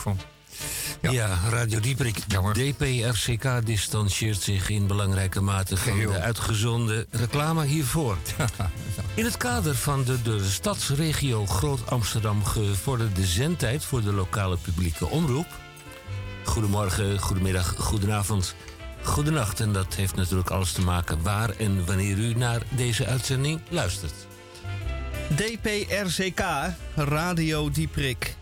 van. Ja, Radio Dieprik. DPRCK distancieert zich in belangrijke mate van de uitgezonden reclame hiervoor. In het kader van de door de stadsregio Groot Amsterdam gevorderde zendtijd voor de lokale publieke omroep. Goedemorgen, goedemiddag, goedenavond, goedenacht. En dat heeft natuurlijk alles te maken waar en wanneer u naar deze uitzending luistert. DPRCK, Radio Dieprik.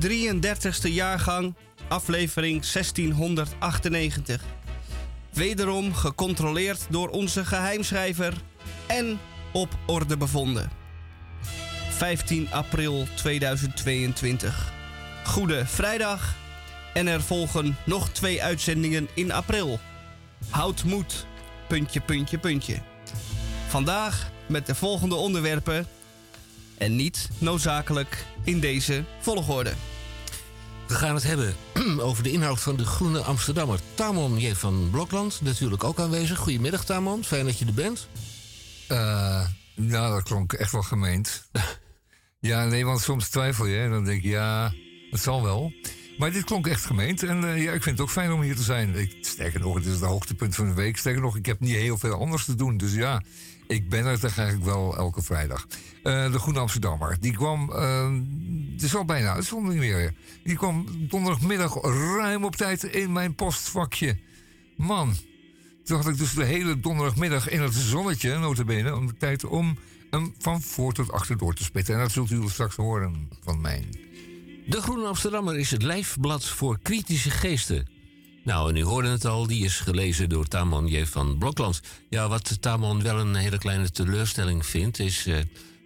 33ste jaargang, aflevering 1698. Wederom gecontroleerd door onze geheimschrijver en op orde bevonden. 15 april 2022. Goede vrijdag. En er volgen nog twee uitzendingen in april. Houd moed. Puntje, puntje, puntje. Vandaag met de volgende onderwerpen. En niet noodzakelijk in deze volgorde. We gaan het hebben over de inhoud van de Groene Amsterdammer. Tamon J. van Blokland, natuurlijk ook aanwezig. Goedemiddag, Tamon. Fijn dat je er bent. Uh, nou, dat klonk echt wel gemeend. ja, nee, want soms twijfel je. En dan denk je, ja, het zal wel. Maar dit klonk echt gemeend. En uh, ja, ik vind het ook fijn om hier te zijn. Ik, sterker nog, het is het hoogtepunt van de week. Sterker nog, ik heb niet heel veel anders te doen. Dus ja, ik ben er toch eigenlijk wel elke vrijdag. Uh, de Groene Amsterdammer. Die kwam, uh, het is al bijna uitzondering weer. Die kwam donderdagmiddag ruim op tijd in mijn postvakje. Man, toen had ik dus de hele donderdagmiddag in het zonnetje, notabene, om de tijd om hem van voor tot achter door te spitten. En dat zult u straks horen van mij. De Groene Amsterdammer is het lijfblad voor kritische geesten. Nou, en u hoorde het al, die is gelezen door Tamon J. van Blokland. Ja, wat Tamon wel een hele kleine teleurstelling vindt, is... Uh,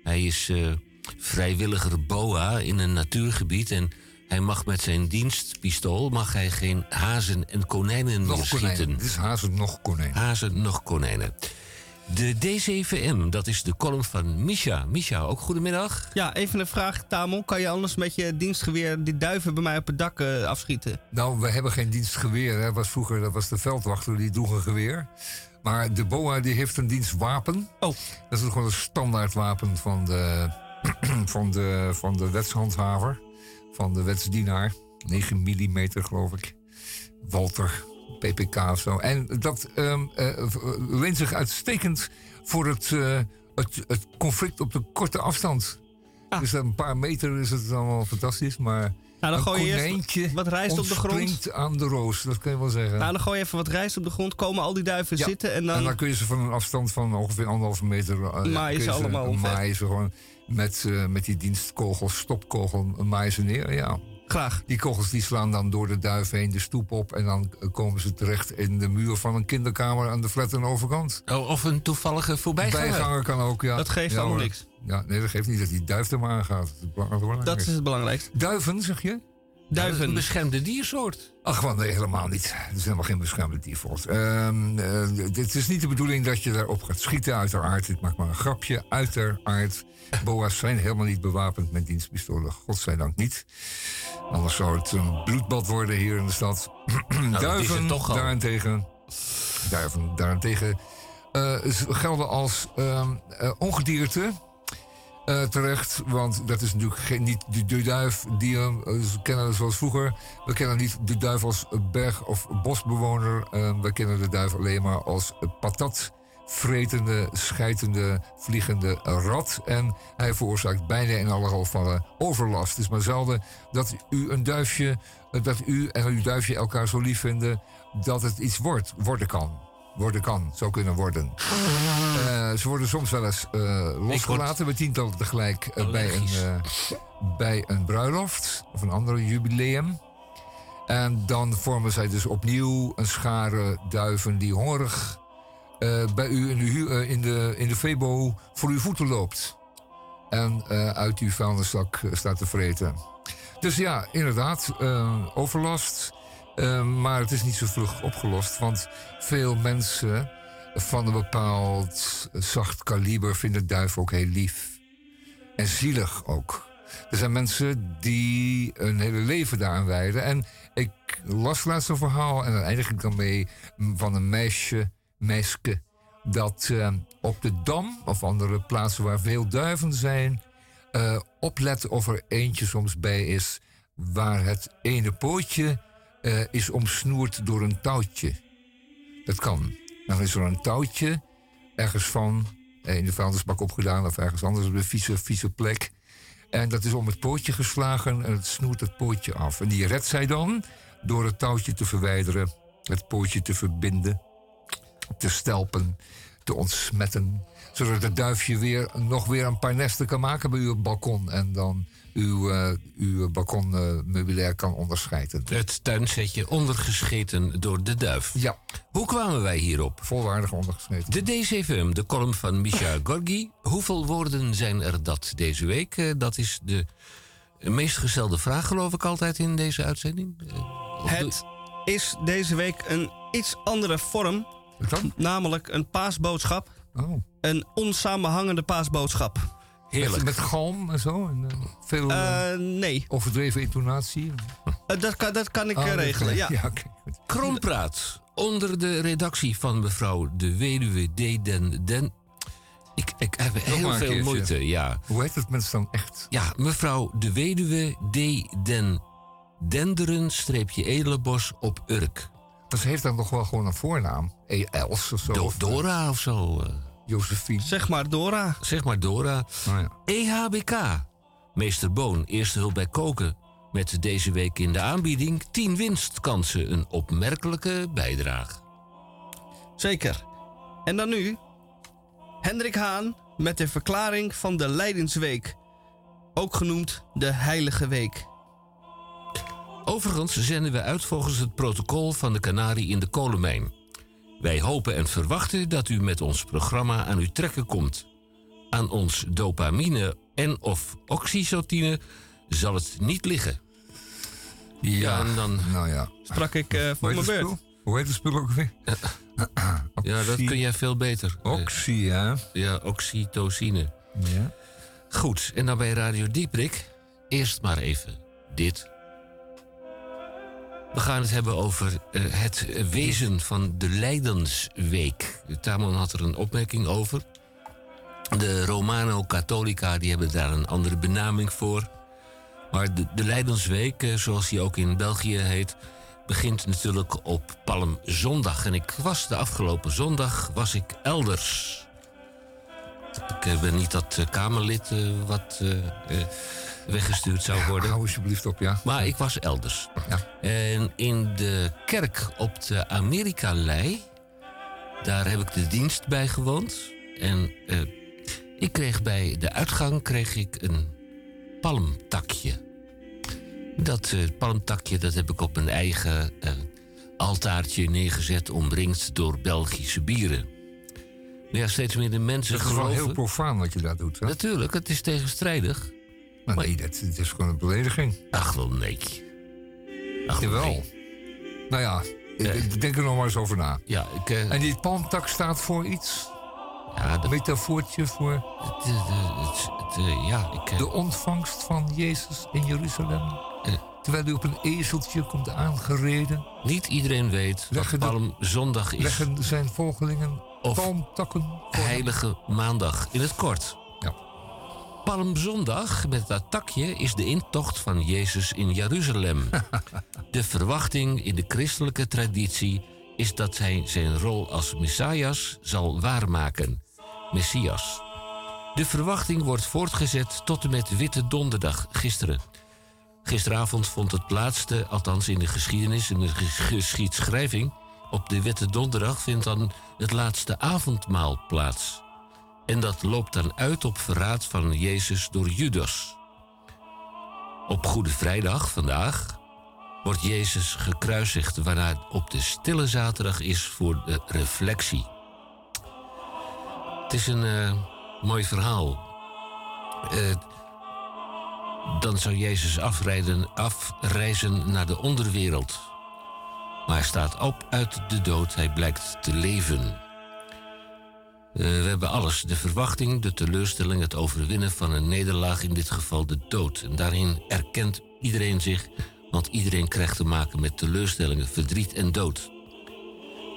hij is uh, vrijwilliger BOA in een natuurgebied... en hij mag met zijn dienstpistool mag hij geen hazen en konijnen nog meer schieten. Het is hazen nog konijnen. Hazen nog konijnen. De D7M, dat is de column van Misha. Misha, ook goedemiddag. Ja, even een vraag, Tamon. Kan je anders met je dienstgeweer die duiven bij mij op het dak uh, afschieten? Nou, we hebben geen dienstgeweer. Hè. Was vroeger dat was de veldwachter, die droeg een geweer. Maar de BOA die heeft een dienstwapen. Oh. Dat is gewoon een standaardwapen van de, van de, van de wetshandhaver. Van de wetsdienaar. 9 mm geloof ik. Walter PPK of zo. En dat um, leent zich uitstekend voor het, uh, het, het, conflict op de korte afstand. Ah. Dus een paar meter is het allemaal fantastisch, maar... Nou, dan gooi je eerst wat rijst op de grond. aan de roos, dat kun je wel zeggen. Nou, dan gooi je even wat rijst op de grond, komen al die duiven zitten en dan... En dan kun je ze van een afstand van ongeveer anderhalve meter... Uh, maaien ze allemaal Maaien ze gewoon met, uh, met die dienstkogel, stopkogel, maaien ze neer, ja. Graag. Die kogels die slaan dan door de duif heen de stoep op. En dan komen ze terecht in de muur van een kinderkamer aan de flat aan de overkant. Oh, of een toevallige voorbijganger. Bijganger kan ook, ja. Dat geeft ja, allemaal niks. Ja, nee, dat geeft niet dat die duif er maar aangaat. Dat is, dat is het belangrijkste. Duiven, zeg je? Duiven. Een beschermde diersoort. Ach, want nee, helemaal niet. Het is helemaal geen beschermde diersoort. Um, uh, het is niet de bedoeling dat je daarop gaat schieten, uiteraard. Ik maak maar een grapje, uiteraard. Boa's zijn helemaal niet bewapend met dienstpistolen. Godzijdank niet. Anders zou het een bloedbad worden hier in de stad. Nou, duiven toch daarentegen... Duiven daarentegen... Uh, gelden als uh, ongedierte uh, terecht. Want dat is natuurlijk geen, niet de, duif die we kennen zoals vroeger. We kennen niet de duif als berg- of bosbewoner. Uh, we kennen de duif alleen maar als patat. Vretende, schijtende, vliegende rat. En hij veroorzaakt bijna in alle gevallen overlast. Het is maar zelden dat u een duifje, dat u en uw duifje elkaar zo lief vinden dat het iets wordt, worden kan worden kan, zou kunnen worden. Uh, ze worden soms wel eens uh, losgelaten met tientallen tegelijk uh, bij, een, bij een bruiloft of een ander jubileum. En dan vormen zij dus opnieuw een schare duiven die hongerig bij u in de, in, de, in de Febo voor uw voeten loopt. En uit uw vuilniszak staat te vreten. Dus ja, inderdaad, overlast. Uh, maar het is niet zo vlug opgelost, want veel mensen van een bepaald zacht kaliber vinden duiven ook heel lief. En zielig ook. Er zijn mensen die een hele leven daaraan wijden. En ik las laatst een verhaal, en dan eindig ik dan mee, van een meisje, meisje, dat uh, op de Dam of andere plaatsen waar veel duiven zijn, uh, oplet of er eentje soms bij is waar het ene pootje uh, is omsnoerd door een touwtje. Dat kan. Dan is er een touwtje ergens van in de vuilnisbak opgedaan of ergens anders op een vieze, vieze plek. En dat is om het pootje geslagen en het snoert het pootje af. En die redt zij dan door het touwtje te verwijderen, het pootje te verbinden, te stelpen, te ontsmetten. Zodat het duifje weer, nog weer een paar nesten kan maken bij uw balkon. En dan uw, uh, uw balkonmeubilair kan onderscheiden. Het tuinzetje ondergescheten door de duif. Ja. Hoe kwamen wij hierop? Volwaardig ondergescheten. De DCFM, de column van Micha Gorgi. Hoeveel woorden zijn er dat deze week? Uh, dat is de meest gestelde vraag, geloof ik, altijd in deze uitzending. Uh, het is deze week een iets andere vorm. Namelijk een paasboodschap. Oh. Een onsamenhangende paasboodschap. Met, met galm en zo? En, uh, veel uh, nee. overdreven intonatie? Uh, dat, kan, dat kan ik oh, regelen, ja. ja okay. Kroonpraat. Onder de redactie van mevrouw de weduwe D. Den... Den ik, ik heb heel veel keertje. moeite, ja. Hoe heet het mensen dan echt? Ja, mevrouw de weduwe D. Den... Denderen streepje Edelenbos op Urk. Dus heeft dan nog wel gewoon een voornaam? E. Els of zo? Do Dora of zo. Josephine. Zeg maar Dora. Zeg maar Dora. Oh ja. EHBK. Meester Boon, eerste hulp bij koken. Met deze week in de aanbieding 10 winstkansen. Een opmerkelijke bijdrage. Zeker. En dan nu Hendrik Haan met de verklaring van de Leidensweek. Ook genoemd de Heilige Week. Overigens zenden we uit volgens het protocol van de Canarie in de kolenmijn. Wij hopen en verwachten dat u met ons programma aan uw trekken komt. Aan ons dopamine en of oxytocine zal het niet liggen. Ja, en dan nou ja. sprak ik uh, voor mijn beurt. Hoe heet het spul ook weer? ja, dat kun jij veel beter. Oxy, ja. Ja, oxytocine. Ja. Goed, en dan bij Radio Dieprik. Eerst maar even dit. We gaan het hebben over uh, het wezen van de Leidensweek. Tamon had er een opmerking over. De Romano-Catholica hebben daar een andere benaming voor. Maar de, de Leidensweek, uh, zoals die ook in België heet, begint natuurlijk op Palmzondag. En ik was de afgelopen zondag was ik elders. Ik ben niet dat Kamerlid uh, wat weggestuurd zou worden. hou alsjeblieft op, ja. Maar ik was elders. Ja. En in de kerk op de Amerika-lei, daar heb ik de dienst bij gewoond. En uh, ik kreeg bij de uitgang kreeg ik een palmtakje. Dat uh, palmtakje dat heb ik op mijn eigen uh, altaartje neergezet, omringd door Belgische bieren. Ja, steeds meer de mensen geloven... Het is wel heel profaan wat je daar doet, hè? Natuurlijk, het is tegenstrijdig. Maar nee, dat, het is gewoon een belediging. Ach, wel nee. Ach, Jawel. Nee. Nou ja, ik, denk er nog maar eens over na. Ja, ik, uh, en die palmtak staat voor iets? Ja, de metafoortje voor... Het, het, het, ja, ik, uh, de ontvangst van Jezus in Jeruzalem. Uh, terwijl hij op een ezeltje komt aangereden. Niet iedereen weet leggen dat Palmzondag is. Leggen zijn volgelingen of palmtakken... Heilige Maandag, in het kort. Palmzondag met dat takje is de intocht van Jezus in Jeruzalem. de verwachting in de christelijke traditie is dat hij zijn rol als Messias zal waarmaken. Messias. De verwachting wordt voortgezet tot en met Witte Donderdag, gisteren. Gisteravond vond het laatste, althans in de geschiedenis, in de geschiedschrijving, op de Witte Donderdag vindt dan het laatste avondmaal plaats. En dat loopt dan uit op verraad van Jezus door Judas. Op Goede Vrijdag, vandaag, wordt Jezus gekruisigd, waarna het op de stille zaterdag is voor de reflectie. Het is een uh, mooi verhaal. Uh, dan zou Jezus afreizen naar de onderwereld. Maar staat op uit de dood, hij blijkt te leven. Uh, we hebben alles. De verwachting, de teleurstelling, het overwinnen van een nederlaag, in dit geval de dood. En daarin erkent iedereen zich, want iedereen krijgt te maken met teleurstellingen, verdriet en dood.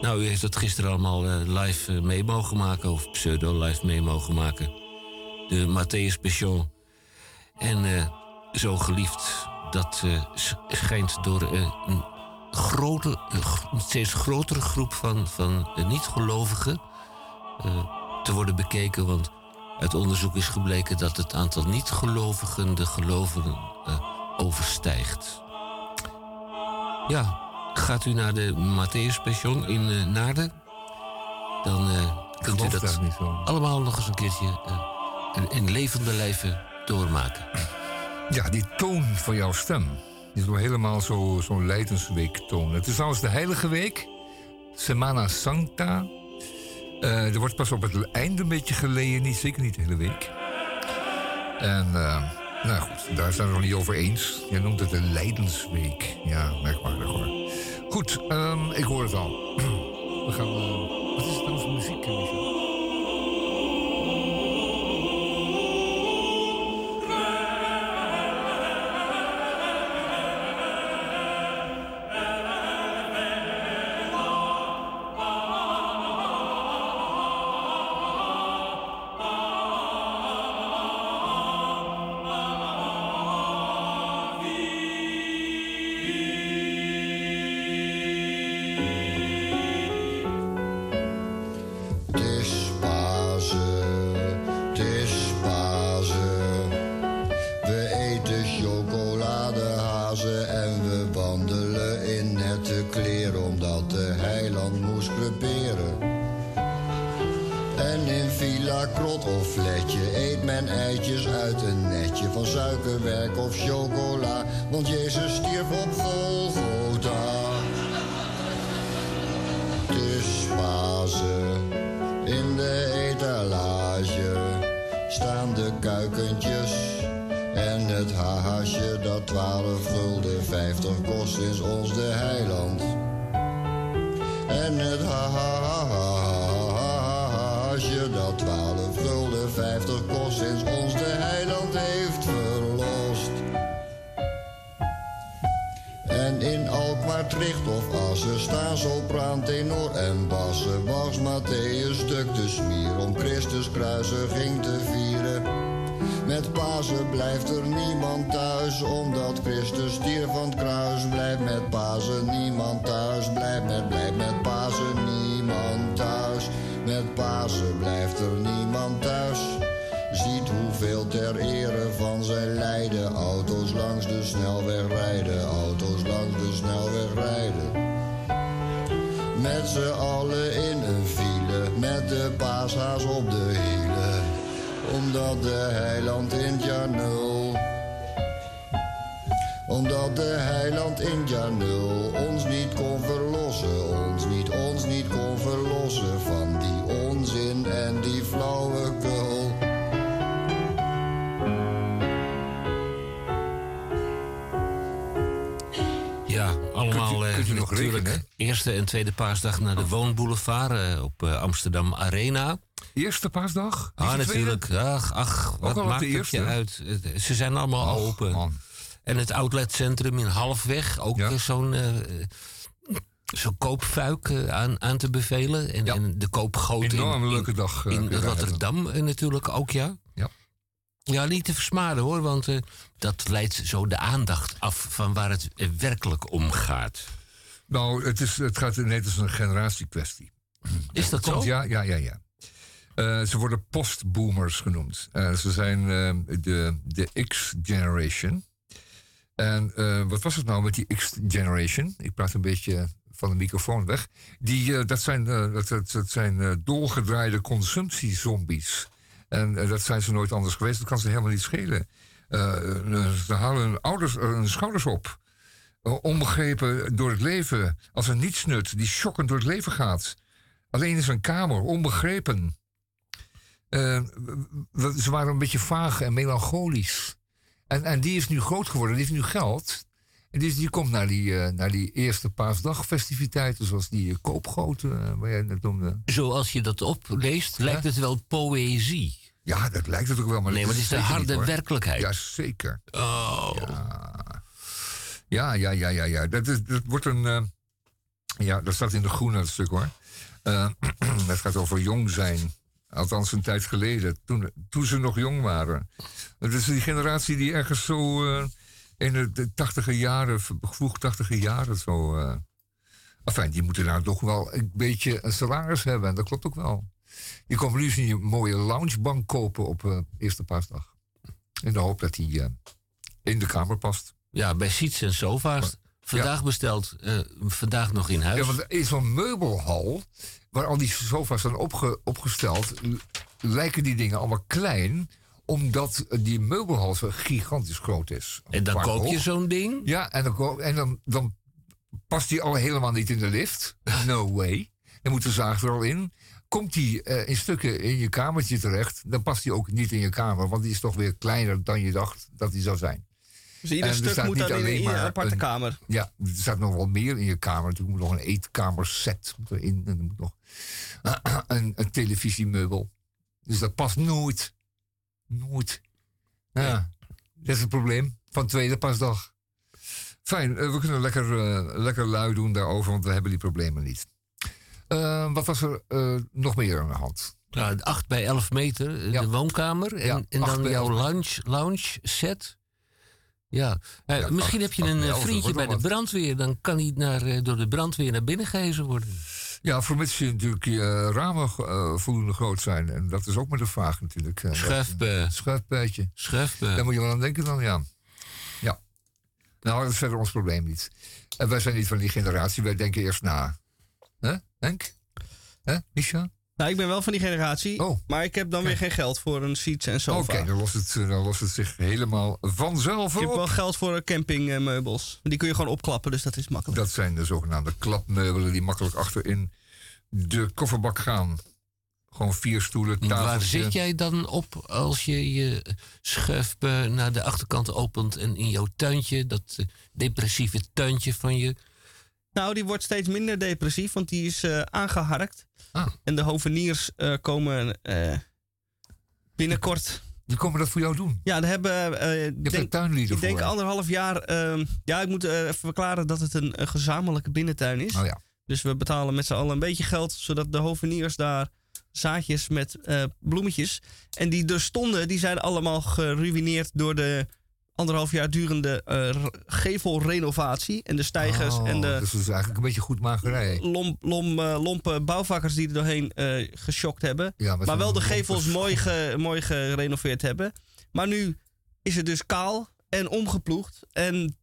Nou, u heeft dat gisteren allemaal uh, live uh, mee mogen maken, of pseudo-live mee mogen maken. De Matthäus Passion. En zo geliefd dat schijnt door een grote, een steeds grotere groep van, van niet-gelovigen te worden bekeken. Want uit onderzoek is gebleken dat het aantal niet-gelovigen de gelovigen overstijgt. Ja, gaat u naar de Matthäus Pension in uh, Naarden, dan kunt u dat allemaal nog eens een keertje in, levende lijven doormaken. Ja, die toon van jouw stem is wel helemaal zo'n zo Leidensweek-toon. Het is trouwens de Heilige Week, Semana Sancta. er wordt pas op het einde een beetje geleden, niet, zeker niet de hele week. En nou goed, daar zijn we nog niet over eens. Je noemt het een Leidensweek. Ja, merkwaardig hoor. Goed, um, ik hoor het al. We gaan. Uh, wat is het nou voor muziek, Michel? Eerste en tweede paasdag naar de Woonboulevard uh, op uh, Amsterdam Arena. Eerste paasdag? Ah, natuurlijk. Ach, ach wat maakt het je uit? Ze zijn allemaal open. En het outletcentrum in Halfweg, ook ja. zo'n zo'n koopfuik aan, aan te bevelen. En, ja. en de koopgoot in, leuke dag, in Rotterdam natuurlijk ook, ja. Ja. Ja, niet te versmaden hoor, want dat leidt zo de aandacht af van waar het werkelijk om gaat. Nou, het, is, het gaat net als een generatiekwestie. Is dat zo? Ja, ja, ja, ja. Uh, ze worden postboomers genoemd. Uh, ze zijn uh, de, de X-generation. En wat was het nou met die X-generation? Ik praat een beetje van de microfoon weg. Die, dat zijn, dat, dat, dat zijn doorgedraaide consumptiezombies. En dat zijn ze nooit anders geweest. Dat kan ze helemaal niet schelen. ze halen hun, ouders, hun schouders op. Eh, onbegrepen door het leven. Als een nietsnut die schokkend door het leven gaat. Alleen in zijn kamer, onbegrepen. Uh, ze waren een beetje vaag en melancholisch. En, en die is nu groot geworden, die heeft nu geld. En die, die komt naar die, uh, naar die eerste paasdagfestiviteiten, zoals die uh, koopgoten, waar jij net noemde. Zoals je dat opleest, lijkt het wel poëzie. Ja, dat lijkt het ook wel. Maar nee, maar het is de harde werkelijkheid. Ja, zeker. Oh. Ja. Ja, ja, ja, ja, ja. Dat, is, dat wordt een. Uh, ja, dat staat in de groene, dat stuk hoor. Uh, dat gaat over jong zijn. Althans, een tijd geleden, toen, toen ze nog jong waren. Het is die generatie die ergens zo. Uh, in de tachtiger jaren, vroeg tachtiger jaren zo. Enfin, die moeten nou toch wel een beetje een salaris hebben. En dat klopt ook wel. Je kon nu een mooie loungebank kopen op eerste paasdag. In de hoop dat die in de kamer past. Ja, bij Seats en Sofa's. Vandaag besteld, uh, vandaag nog in huis. Ja, want in zo'n meubelhal, waar al die sofa's zijn opge opgesteld, lijken die dingen allemaal klein omdat die meubelhal zo gigantisch groot is. En dan koop je zo'n ding? Ja, en, dan, en dan, dan past die al helemaal niet in de lift. No way. Dan moet de zaag er al in. Komt die uh, in stukken in je kamertje terecht, dan past die ook niet in je kamer. Want die is toch weer kleiner dan je dacht dat die zou zijn. Dus ieder stuk moet dan in, in een aparte kamer? Ja, er staat nog wel meer in je kamer. Natuurlijk moet nog een eetkamerset erin. En er moet nog een, een televisiemeubel. Dus dat past nooit. Nooit. Ja, dat is het probleem van tweede pasdag. Fijn, eh, we kunnen lekker, uh, lekker lui doen daarover, want we hebben die problemen niet. Uh, wat was er nog meer aan de hand? Ja, 8 bij 11 meter, de woonkamer. En, ja, en dan jouw lounge, lounge set. Ja, ja misschien heb je een vriendje bij de brandweer. Dan kan hij naar, door de brandweer naar binnen gehezen worden. Ja, vermits je natuurlijk je ramen voldoende groot zijn. En dat is ook maar de vraag natuurlijk. Schuifbe. Schuifbeetje. Schuifbe. Daar moet je wel aan denken dan, ja. Ja. Nou, dat is verder ons probleem niet. En wij zijn niet van die generatie, wij denken eerst na. Hè, Henk? Hè, Micha? Nou, ik ben wel van die generatie, oh. maar ik heb dan weer geen geld voor een seats en sofa. Oké, dan, lost het, dan lost het zich helemaal vanzelf op. Ik heb wel geld voor campingmeubels. Die kun je gewoon opklappen, dus dat is makkelijk. Dat zijn de zogenaamde klapmeubelen die makkelijk achterin de kofferbak gaan. Gewoon vier stoelen, tafeltje. Waar zit jij dan op als je je schuf naar de achterkant opent... en in jouw tuintje, dat depressieve tuintje van je... Nou, die wordt steeds minder depressief, want die is uh, aangeharkt. Ah. En de hoveniers uh, komen uh, binnenkort. Die komen dat voor jou doen? Ja, daar hebben. Uh, denk, tuinlieden Ik denk anderhalf jaar. Ehm, ja, ik moet even verklaren dat het een, een, gezamenlijke binnentuin is. Oh ja. Dus we betalen met z'n allen een beetje geld, zodat de hoveniers daar zaadjes met bloemetjes. En die er stonden, die zijn allemaal geruineerd door de anderhalf jaar durende uh, gevelrenovatie. En de stijgers oh, en de... Dus dat is eigenlijk een beetje goed magerij. Lomp, lom, uh, lompe bouwvakkers die er doorheen uh, geschokt hebben. Ja, maar wel de gevels mooi, ge, mooi gerenoveerd hebben. Maar nu is het dus kaal en omgeploegd. En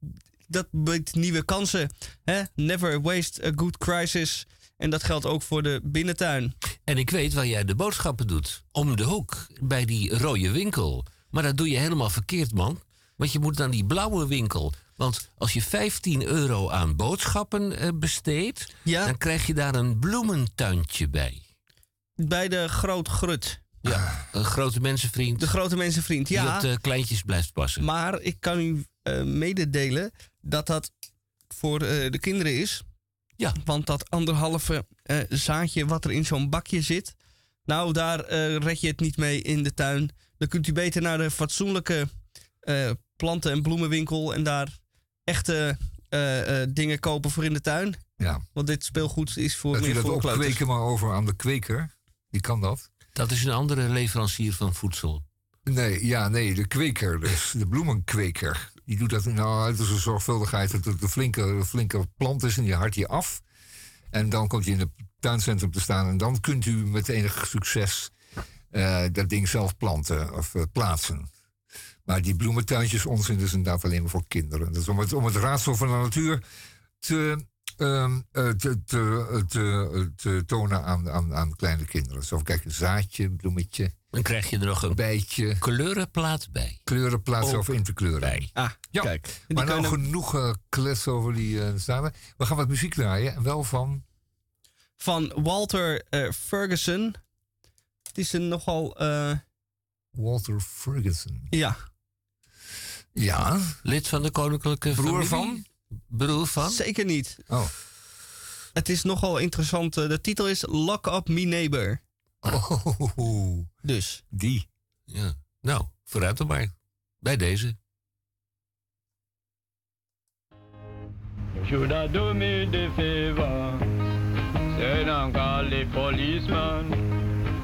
dat biedt nieuwe kansen. Hè? Never waste a good crisis. En dat geldt ook voor de binnentuin. En ik weet waar jij de boodschappen doet. Om de hoek, bij die rode winkel. Maar dat doe je helemaal verkeerd, man. Want je moet naar die blauwe winkel. Want als je 15 euro aan boodschappen uh, besteedt, dan krijg je daar een bloementuintje bij. Bij de Groot Grut. Ja, een grote mensenvriend. De grote mensenvriend, ja. Die op de kleintjes blijft passen. Maar ik kan u uh, mededelen dat dat voor uh, de kinderen is. Ja. Want dat anderhalve zaadje wat er in zo'n bakje zit... nou, daar red je het niet mee in de tuin. Dan kunt u beter naar de fatsoenlijke planten- en bloemenwinkel en daar echte uh, uh, dingen kopen voor in de tuin. Ja. Want dit speelgoed is voor dat meer je dat opkweken maar over aan de kweker. Die kan dat. Dat is een andere leverancier van voedsel. Nee, ja, nee, de kweker dus. De bloemenkweker. Die doet dat nou uit een zorgvuldigheid dat het een flinke, flinke plant is en die hart je af. En dan komt hij in het tuincentrum te staan en dan kunt u met enig succes uh, dat ding zelf planten of uh, plaatsen. Maar die bloementuintjes onzin is inderdaad alleen maar voor kinderen. Dat is om het, om het raadsel van de natuur te, uh, te, te, te, te, tonen aan, aan, aan kleine kinderen. Zo, kijk, een zaadje, een bloemetje. Dan krijg je er nog een bijtje kleurenplaat bij. Kleurenplaat over in te kleuren. Bij. Ah, ja. kijk. Maar nou genoeg uh, klets over die uh, samen. We gaan wat muziek draaien. En wel van... Van Walter Ferguson. Het is een nogal... Walter Ferguson. Ja. Ja. Lid van de koninklijke Broer van? Broer van? Zeker niet. Oh. Het is nogal interessant. Eh, de titel is Lock Up Me Neighbor. Oh. Dus. Die. Ja. Nou, vooruit dan maar. Bij deze. Should I do me the favor? Say I'm call the policeman.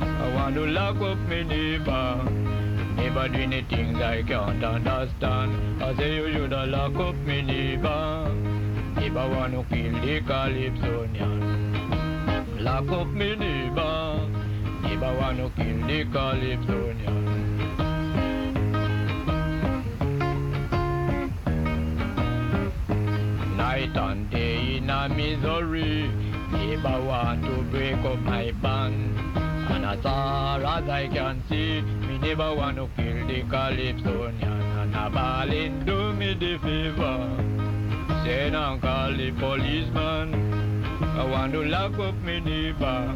I want to lock up me neighbor. Neighbor doing the things I can't understand. I say you shoulda lock up me neighbor. Neighbor wanna kill the Calypsonian. Lock up me neighbor. Neighbor wanna kill the Calypsonian. Night and day in a misery. Neighbor want to break up my band. As far as I can see, me never want to kill the Calypsonian. And a ballin' do me the favor. Send and call the policeman. I want to lock up me neighbor.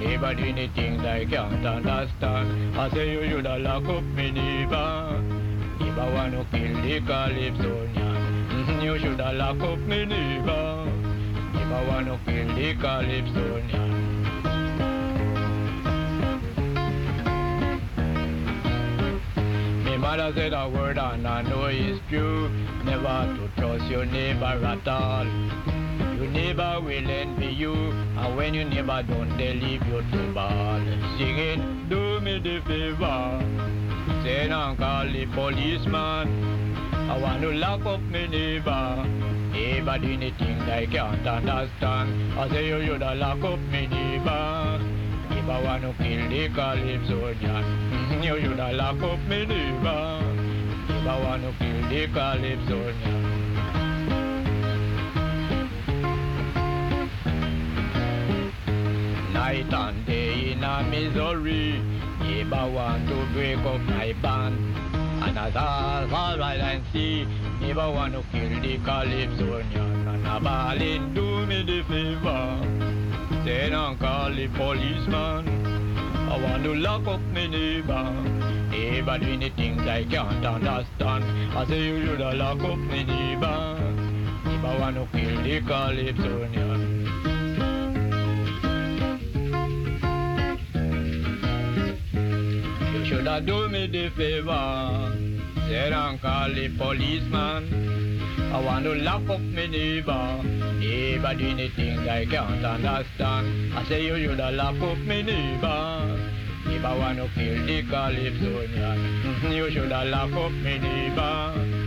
Neighbor doing the things I can't understand. I say you should lock up me neighbor. Neighbor want to kill the Calypsonian. you should lock up me neighbor. Neighbor want to kill the Calypsonian. Mother said a word and I know it's true. Never to trust your neighbor at all. Your neighbor will envy you, and when your neighbor don't, they leave you to ball. Singing, do me the favor. Say and call the policeman. I want to lock up my neighbor. Neighbor doing the things I can't understand. I say oh, you should lock up my neighbor. If I want to kill the Calypsonian, you should have lock up me neighbor. If I want to kill the Calypsonian. Night and day in a misery, if I want to break up my band. And as I all right and see, never want to kill the Calypsonian. And a ballin' do me the favor. Then the policeman. I want to lock up my neighbor. Neighbor doing things I can't understand. I say you should lock up my neighbor. If I want to kill the Calypsonian. You should do me the favor. I call the policeman. I want to lock up my neighbor. Neighbor doing the things I can't understand. I say you should lock up my neighbor. Neighbor want to kill the Calypsonian. Mm-hmm, you should lock up my neighbor.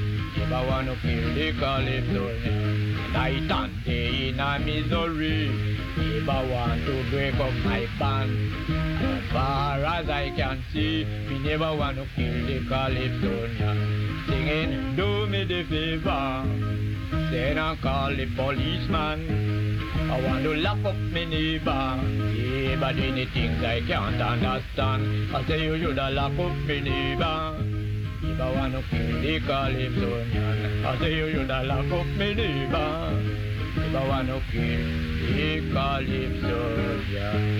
Neighbor want to kill the Calypsonian. Night and day in a misery. Neighbor want to break up my band. As far as I can see, we never want to kill the Calypsonian singing, do me the favor. Then I call the policeman. I want to lock up my neighbor. Yeah, but any things I can't understand. I say you should lock up my neighbor. If I want to kill the Calypsonian, I say you should lock up my neighbor. If I want to kill the Calypsonian.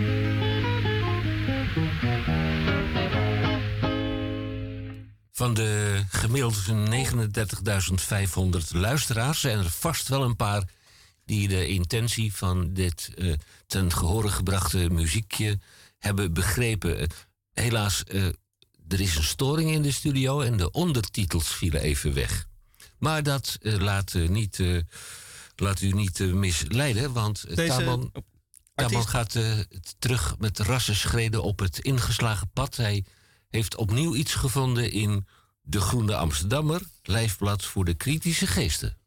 Van de gemiddeld 39.500 luisteraars zijn er vast wel een paar die de intentie van dit uh, ten gehore gebrachte muziekje hebben begrepen. Uh, helaas, uh, er is een storing in de studio en de ondertitels vielen even weg. Maar dat laat, niet, laat u niet misleiden, want Deze... Taman, Taman gaat terug met rassenschreden op het ingeslagen pad. Hij heeft opnieuw iets gevonden in De Groene Amsterdammer, lijfblad voor de kritische geesten.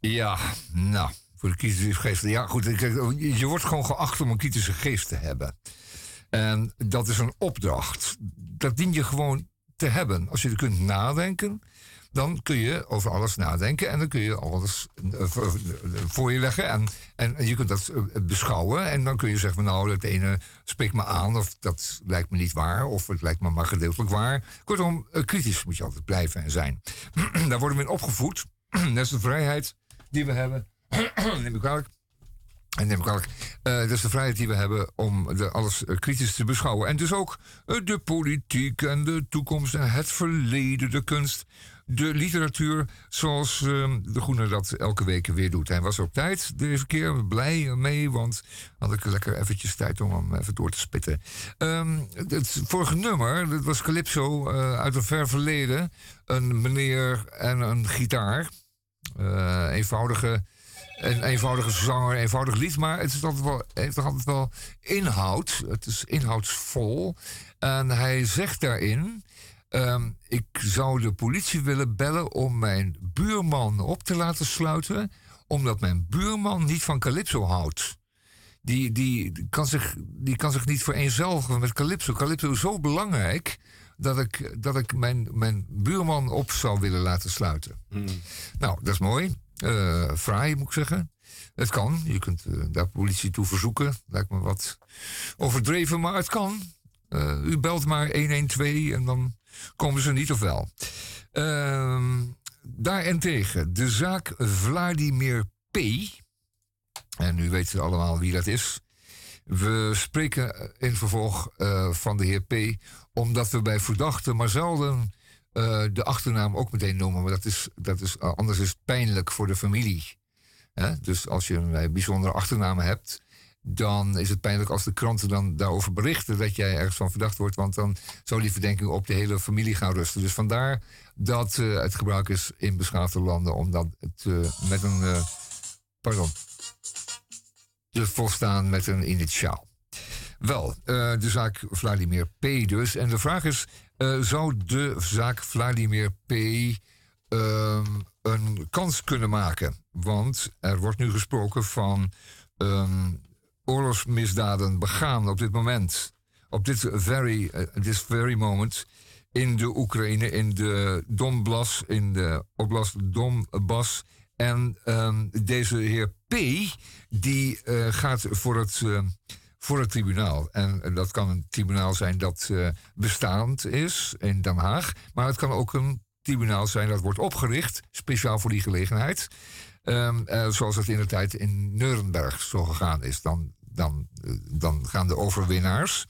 Ja, nou, voor de kritische geesten. Ja, goed, je wordt gewoon geacht om een kritische geest te hebben. En dat is een opdracht. Dat dien je gewoon te hebben. Als je er kunt nadenken, dan kun je over alles nadenken en dan kun je alles eh, voor je leggen en, en je kunt dat eh, beschouwen en dan kun je zeggen, nou, dat ene spreekt me aan of dat lijkt me niet waar of het lijkt me maar gedeeltelijk waar. Kortom, eh, kritisch moet je altijd blijven en zijn. Daar worden we in opgevoed. dat is de vrijheid die we hebben. neem ik kwalijk. En neem ik kwalijk. dat is de vrijheid die we hebben om alles kritisch te beschouwen. En dus ook de politiek en de toekomst en het verleden, de kunst de literatuur zoals ehm, De Groene dat elke week weer doet. Hij was op tijd deze keer, blij mee, want had ik lekker eventjes tijd om hem even door te spitten. Um, het vorige nummer, dat was Calypso uit een ver verleden. Een meneer en een gitaar. Eenvoudige een eenvoudige zanger, een eenvoudig lied, maar het is altijd wel, heeft toch altijd wel inhoud. Het is inhoudsvol. En hij zegt daarin. Um, ik zou de politie willen bellen om mijn buurman op te laten sluiten, omdat mijn buurman niet van Calypso houdt. Die, die, kan zich, die kan zich niet vereenzelvigen met Calypso. Calypso is zo belangrijk dat ik, dat ik mijn, mijn buurman op zou willen laten sluiten. Hmm. Nou, dat is mooi. Uh, fraai, moet ik zeggen. Het kan. Je kunt uh, daar politie toe verzoeken. Lijkt me wat overdreven, maar het kan. Uh, u belt maar 112 en dan komen ze niet of wel. Uh, daarentegen de zaak Vladimir P. En u weet allemaal wie dat is. We spreken in vervolg van de heer P. Omdat we bij verdachten maar zelden uh, de achternaam ook meteen noemen. Maar dat is, dat is, uh, anders is het pijnlijk voor de familie. Dus als je een bijzondere achternaam hebt, dan is het pijnlijk als de kranten dan daarover berichten dat jij ergens van verdacht wordt. Want dan zou die verdenking op de hele familie gaan rusten. Dus vandaar dat het gebruik is in beschaafde landen om dat het, met een. pardon te volstaan met een initiaal. Wel, de zaak Vladimir P. dus. En de vraag is: uh, zou de zaak Vladimir P. Uh, een kans kunnen maken? Want er wordt nu gesproken van um, oorlogsmisdaden begaan op dit moment. Op dit very, uh, this very moment. In de Oekraïne, in de Donbass, in de Oblast Donbass. En um, deze heer P die uh, gaat voor het, voor het tribunaal. En dat kan een tribunaal zijn dat uh, bestaand is in Den Haag. Maar het kan ook een tribunaal zijn dat wordt opgericht, speciaal voor die gelegenheid. Um, zoals het in de tijd in Nuremberg zo gegaan is. Dan, dan, dan gaan de overwinnaars,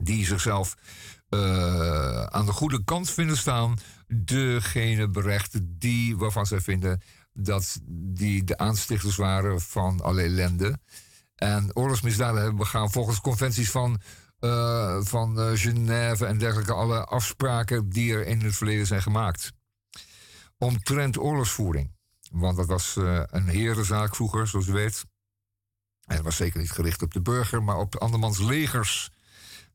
die zichzelf aan de goede kant vinden staan, degene berechten die waarvan zij vinden dat die de aanstichters waren van alle ellende. En oorlogsmisdaden hebben begaan volgens conventies van, uh, van uh, Genève en dergelijke. Alle afspraken die er in het verleden zijn gemaakt. Omtrent oorlogsvoering. Want dat was uh, een herenzaak vroeger, zoals u weet. En het was zeker niet gericht op de burger, maar op de andermans legers.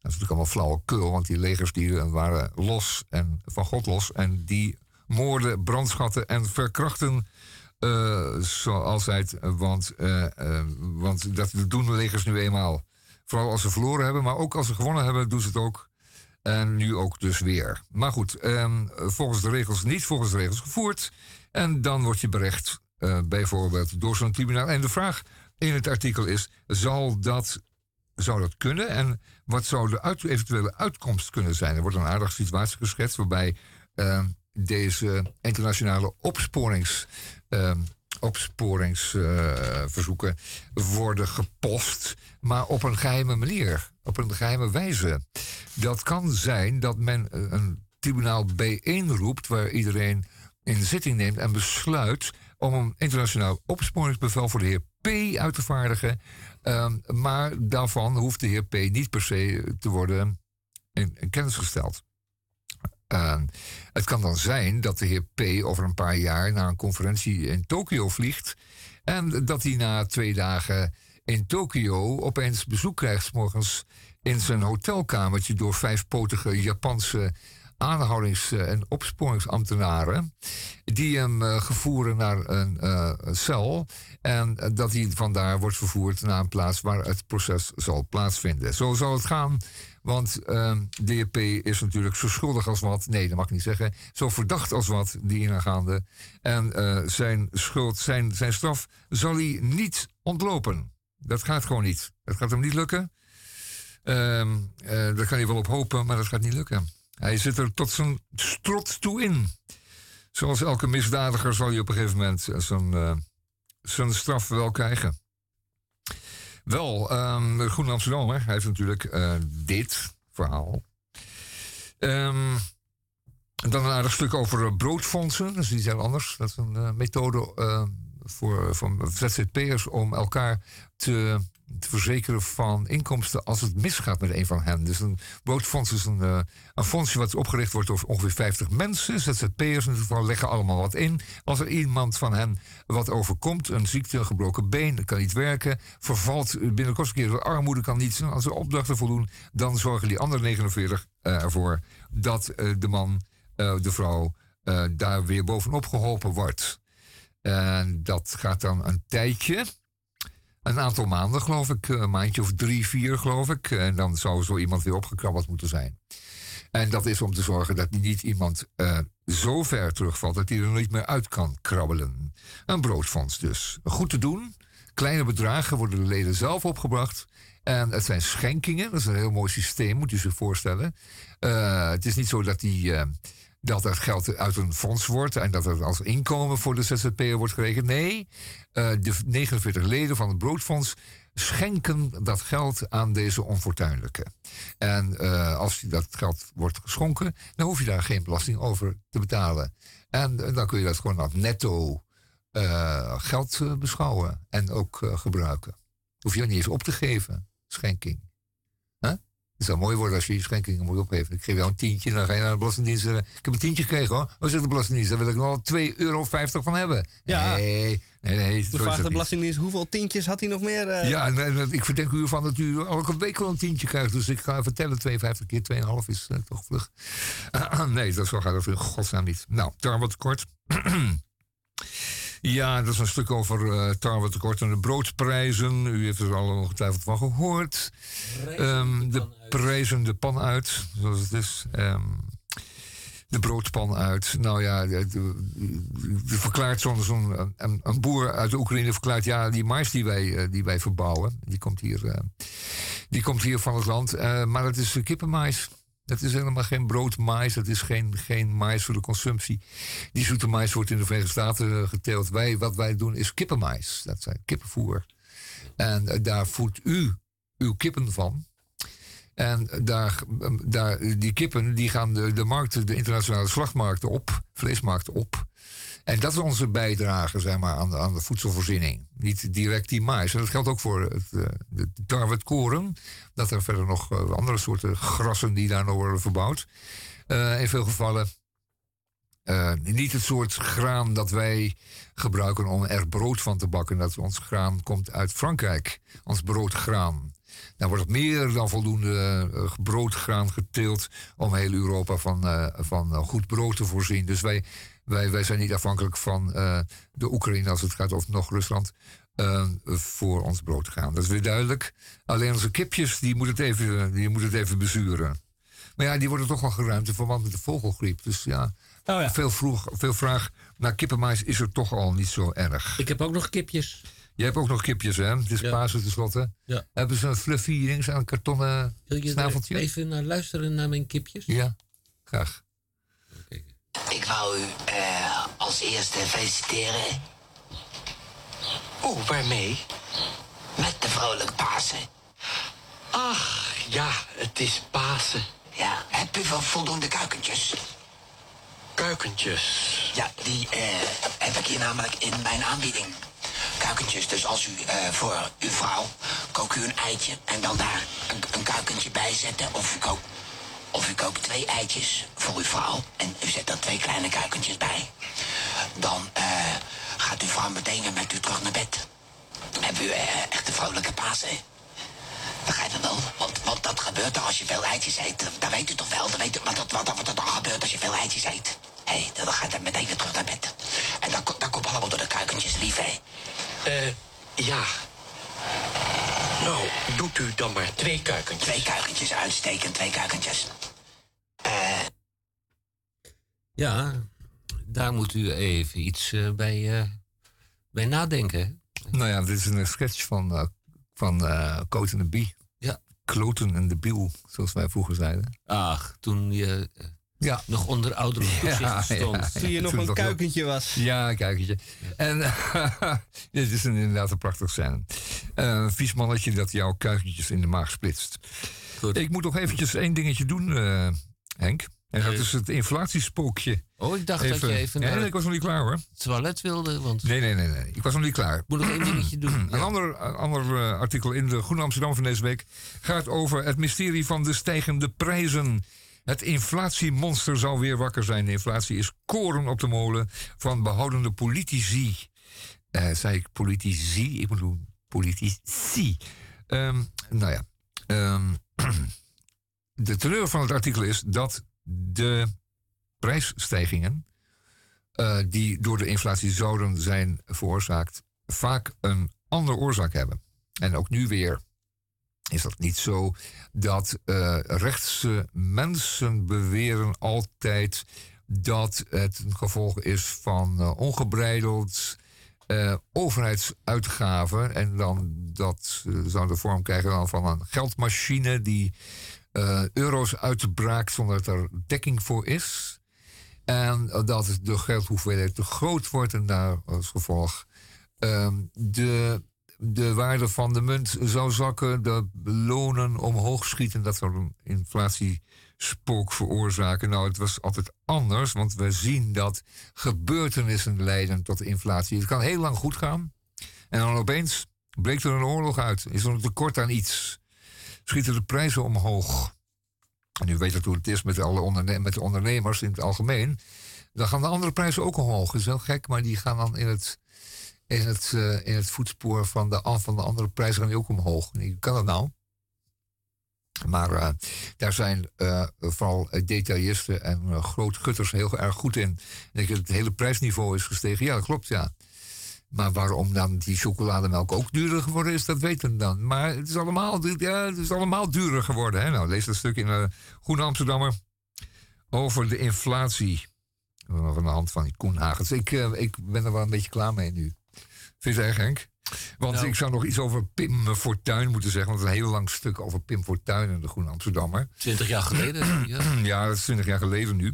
Dat is natuurlijk allemaal flauwekul, want die legers die waren los en van God los. En die moorden, brandschatten en verkrachten zoals het, want, uh, uh, want dat doen de legers nu eenmaal. Vooral als ze verloren hebben, maar ook als ze gewonnen hebben, doen ze het ook. En nu ook dus weer. Maar goed, um, volgens de regels, niet volgens de regels gevoerd. En dan word je berecht, bijvoorbeeld door zo'n tribunaal. En de vraag in het artikel is: zal dat, zou dat kunnen? En wat zou de eventuele uitkomst kunnen zijn? Er wordt een aardige situatie geschetst waarbij ehm, deze internationale opsporings opsporingsverzoeken worden gepost, maar op een geheime manier, op een geheime wijze. Dat kan zijn dat men een tribunaal bijeenroept waar iedereen in zitting neemt en besluit om een internationaal opsporingsbevel voor de heer P uit te vaardigen. Um, maar daarvan hoeft de heer P niet per se te worden in kennis gesteld. Het kan dan zijn dat de heer P. over een paar jaar naar een conferentie in Tokio vliegt. En dat hij na twee dagen in Tokio opeens bezoek krijgt, morgens in zijn hotelkamertje door vijfpotige Japanse aanhoudings- en opsporingsambtenaren. Die hem uh, gevoeren naar een uh, cel. En dat hij vandaar wordt vervoerd naar een plaats waar het proces zal plaatsvinden. Zo zal het gaan want uh, ehm, DP is natuurlijk zo schuldig als wat. Nee, dat mag ik niet zeggen. Zo verdacht als wat, die inaangaande. En uh, zijn schuld, zijn, zijn straf zal hij niet ontlopen. Dat gaat gewoon niet. Dat gaat hem niet lukken. Uh, daar kan hij wel op hopen, maar dat gaat niet lukken. Hij zit er tot zijn strot toe in. Zoals elke misdadiger zal hij op een gegeven moment zijn, uh, zijn straf wel krijgen. Wel, um, Amsterdammer hij heeft natuurlijk uh, dit verhaal. Um, dan een aardig stuk over broodfondsen. Dat is iets heel anders. Dat is een uh, methode uh, voor, voor ZZP'ers om elkaar te te verzekeren van inkomsten als het misgaat met een van hen. Dus een broodfonds is een, uh, een fondsje wat opgericht wordt door ongeveer 50 mensen. ZZP'ers in geval leggen allemaal wat in. Als er iemand van hen wat overkomt, een ziekte, een gebroken been, kan niet werken, vervalt binnenkort een keer de armoede, kan niet als ze opdrachten voldoen, dan zorgen die andere 49 uh, ervoor dat uh, de man, de vrouw, daar weer bovenop geholpen wordt. En dat gaat dan een tijdje een aantal maanden, geloof ik. Een maandje of drie, vier, geloof ik. En dan zou zo iemand weer opgekrabbeld moeten zijn. En dat is om te zorgen dat niet iemand uh, zo ver terugvalt dat hij er niet meer uit kan krabbelen. Een broodfonds dus. Goed te doen. Kleine bedragen worden de leden zelf opgebracht. En het zijn schenkingen. Dat is een heel mooi systeem, moet je zich voorstellen. Uh, het is niet zo dat die. Dat dat geld uit een fonds wordt en dat het als inkomen voor de ZZP'er wordt gerekend. Nee, uh, de 49 leden van het broodfonds schenken dat geld aan deze onfortuinlijke. En uh, als dat geld wordt geschonken, dan hoef je daar geen belasting over te betalen. En uh, dan kun je dat gewoon als netto geld beschouwen en ook gebruiken. Hoef je niet eens op te geven, schenking. Het zou mooi worden als je je schenkingen moet opgeven. Ik geef jou een tientje, dan ga je naar de Belastingdienst zeggen... Ik heb een tientje gekregen hoor. Wat zegt de Belastingdienst? Daar wil ik nog 2,50 euro van hebben. Ja. Nee, nee, nee. Toen vraagt de Belastingdienst hoeveel tientjes had hij nog meer? Uh... Ja, nee, ik verdenk u ervan dat u elke week wel een tientje krijgt. Dus ik ga vertellen, 52 keer 2,5 is uh, toch vlug. Uh, nee, dat zo gaat het in godsnaam niet. Nou, daar wat kort. Ja, dat is een stuk over uh, tarwetekort en de broodprijzen. U heeft er al ongetwijfeld van gehoord. Um, de prijzen de pan uit, zoals het is. Um, de broodpan uit. Nou ja, de, de, de verklaart zo'n zo een, een, boer uit de Oekraïne verklaart... ja, die mais die wij, uh, die wij verbouwen, die komt hier, uh, die komt hier van het land. Uh, maar het is kippenmais. Het is helemaal geen broodmais, het is geen, geen mais voor de consumptie. Die zoete mais wordt in de Verenigde Staten geteeld. Wij, wat wij doen is kippenmais, dat zijn kippenvoer. En uh, daar voedt u uw kippen van. En daar, daar, die kippen die gaan de, de markten, de internationale slachtmarkten op, vleesmarkten op. En dat is onze bijdrage zeg maar, aan, de, aan de voedselvoorziening. Niet direct die mais. En dat geldt ook voor het, eh, de tarwe, het koren. Dat er verder nog eh, andere soorten grassen die daar nog worden verbouwd. Uh, in veel gevallen uh, niet het soort graan dat wij gebruiken om er brood van te bakken. Dat ons graan komt uit Frankrijk. Ons broodgraan. Daar wordt meer dan voldoende uh, broodgraan geteeld om heel Europa van, uh, van goed brood te voorzien. Dus wij wij, wij zijn niet afhankelijk van uh, de Oekraïne als het gaat over nog Rusland. Uh, voor ons brood te gaan. Dat is weer duidelijk. Alleen onze kipjes, die moet het even, die moet het even bezuren. Maar ja, die worden toch wel geruimd in verband met de vogelgriep. Dus ja, oh ja. Veel, vroeg, veel vraag naar kippenmais is er toch al niet zo erg. Ik heb ook nog kipjes. Je hebt ook nog kipjes, hè? Het is ja. Pasen tenslotte. Ja. Hebben ze een fluffy ding aan een kartonnen Wil je snaveltje? even naar luisteren naar mijn kipjes? Ja, graag. Ik wou u uh, als eerste feliciteren. Oeh, waarmee? Met de vrolijke Pasen. Ach, ja, het is Pasen. Ja, heb u wel voldoende kuikentjes? Kuikentjes? Ja, die uh, heb ik hier namelijk in mijn aanbieding. Kuikentjes, dus als u uh, voor uw vrouw kook u een eitje en dan daar een, een kuikentje bij zetten. Of u kookt of u kookt twee eitjes voor uw vrouw en u zet er twee kleine kuikentjes bij. Dan uh, gaat uw vrouw meteen weer met u terug naar bed. Dan hebben u uh, echt een vrolijke Pasen. Begrijp je wel? Want, want dat gebeurt er als je veel eitjes eet. Dat weet u toch wel? Dat weet u, wat, wat, wat, wat er dan gebeurt als je veel eitjes eet. Hé, hey, dan gaat hij meteen weer terug naar bed. En dat, komt allemaal door de kuikentjes lief, hè? Eh, ja. Nou, doet u dan maar twee kuikentjes. Twee kuikentjes, uitstekend, twee kuikentjes. Uh. Ja, daar moet u even iets uh, bij, uh, bij nadenken. Nou ja, dit is een sketch van, uh, van uh, Coat en de Bie. Ja. Kloten en de Biel, zoals wij vroeger zeiden. Ach, toen je ja. nog onder oudere ja, stond. Ja, toen je nog een kuikentje was. Ja, een kuikentje. En dit is een, inderdaad een prachtig scène. een vies mannetje dat jouw kuikentjes in de maag splitst. Goed. Ik moet nog eventjes één dingetje doen... Henk. En dat is het inflatiespookje. Oh, ik dacht dat je even... Nee, nee, ik was nog niet klaar hoor. Toilet wilde, want... Nee, nee, nee, nee. Ik was nog niet klaar. Moet nog één dingetje doen. Een ander, ander artikel in de Groene Amsterdam van deze week... gaat over het mysterie van de stijgende prijzen. Het inflatiemonster zal weer wakker zijn. De inflatie is koren op de molen van behoudende politici. Uh, zei ik politici? Ik bedoel politici. Um, nou ja. Um, de teneur van het artikel is dat de prijsstijgingen uh, die door de inflatie zouden zijn veroorzaakt, vaak een andere oorzaak hebben. En ook nu weer is dat niet zo dat uh, rechtse mensen beweren altijd dat het een gevolg is van uh, ongebreideld uh, overheidsuitgaven. En dan dat zou de vorm krijgen van een geldmachine die euro's uitbraakt zonder dat er dekking voor is. En dat de geldhoeveelheid te groot wordt en daar als gevolg uh, de de waarde van de munt zou zakken, de lonen omhoog schieten, dat zou een inflatiespook veroorzaken. Nou, het was altijd anders, want we zien dat gebeurtenissen leiden tot inflatie. Het kan heel lang goed gaan en dan opeens breekt er een oorlog uit. Is er een tekort aan iets? Schieten de prijzen omhoog? En u weet hoe het is met, alle met de ondernemers in het algemeen. Dan gaan de andere prijzen ook omhoog. Dat is wel gek, maar die gaan dan in het in het, uh, in het voetspoor van de, van de andere prijzen gaan ook omhoog. Hoe kan dat nou? Maar uh, daar zijn uh, vooral detailisten en uh, grootgutters heel erg goed in. Het hele prijsniveau is gestegen. Ja, dat klopt, ja. Maar waarom dan die chocolademelk ook duurder geworden is, dat weten we dan. Maar het is allemaal, ja, het is allemaal duurder geworden. Hè? Nou, lees dat stuk in uh, Groene Amsterdammer over de inflatie. Van de hand van Koen Hagens. Ik, ik ben er wel een beetje klaar mee nu. Vind je het erg, Henk? Want nou. ik zou nog iets over Pim Fortuyn moeten zeggen. Want een heel lang stuk over Pim Fortuyn en de Groene Amsterdammer. Twintig jaar geleden? ja. ja, dat is twintig jaar geleden nu.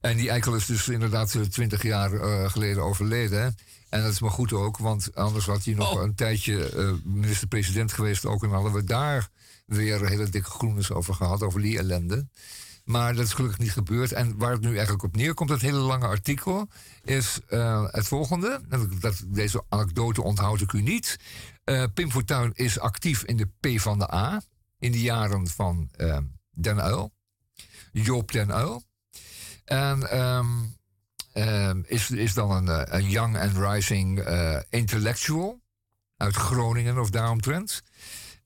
En die eikel is dus inderdaad eh, twintig jaar uh, geleden overleden. En dat is maar goed ook, want anders had hij nog oh. een tijdje uh, minister-president geweest ook. En hadden we daar weer hele dikke groenes over gehad, over die ellende. Maar dat is gelukkig niet gebeurd. En waar het nu eigenlijk op neerkomt, dat hele lange artikel, is uh, het volgende. Dat, deze anekdote onthoud ik u niet. Uh, Pim Fortuyn is actief in de P van de A. In de jaren van uh, Den Uil. Joop Den Uil. En um, is, is dan een, een young and rising intellectual uit Groningen of daaromtrent.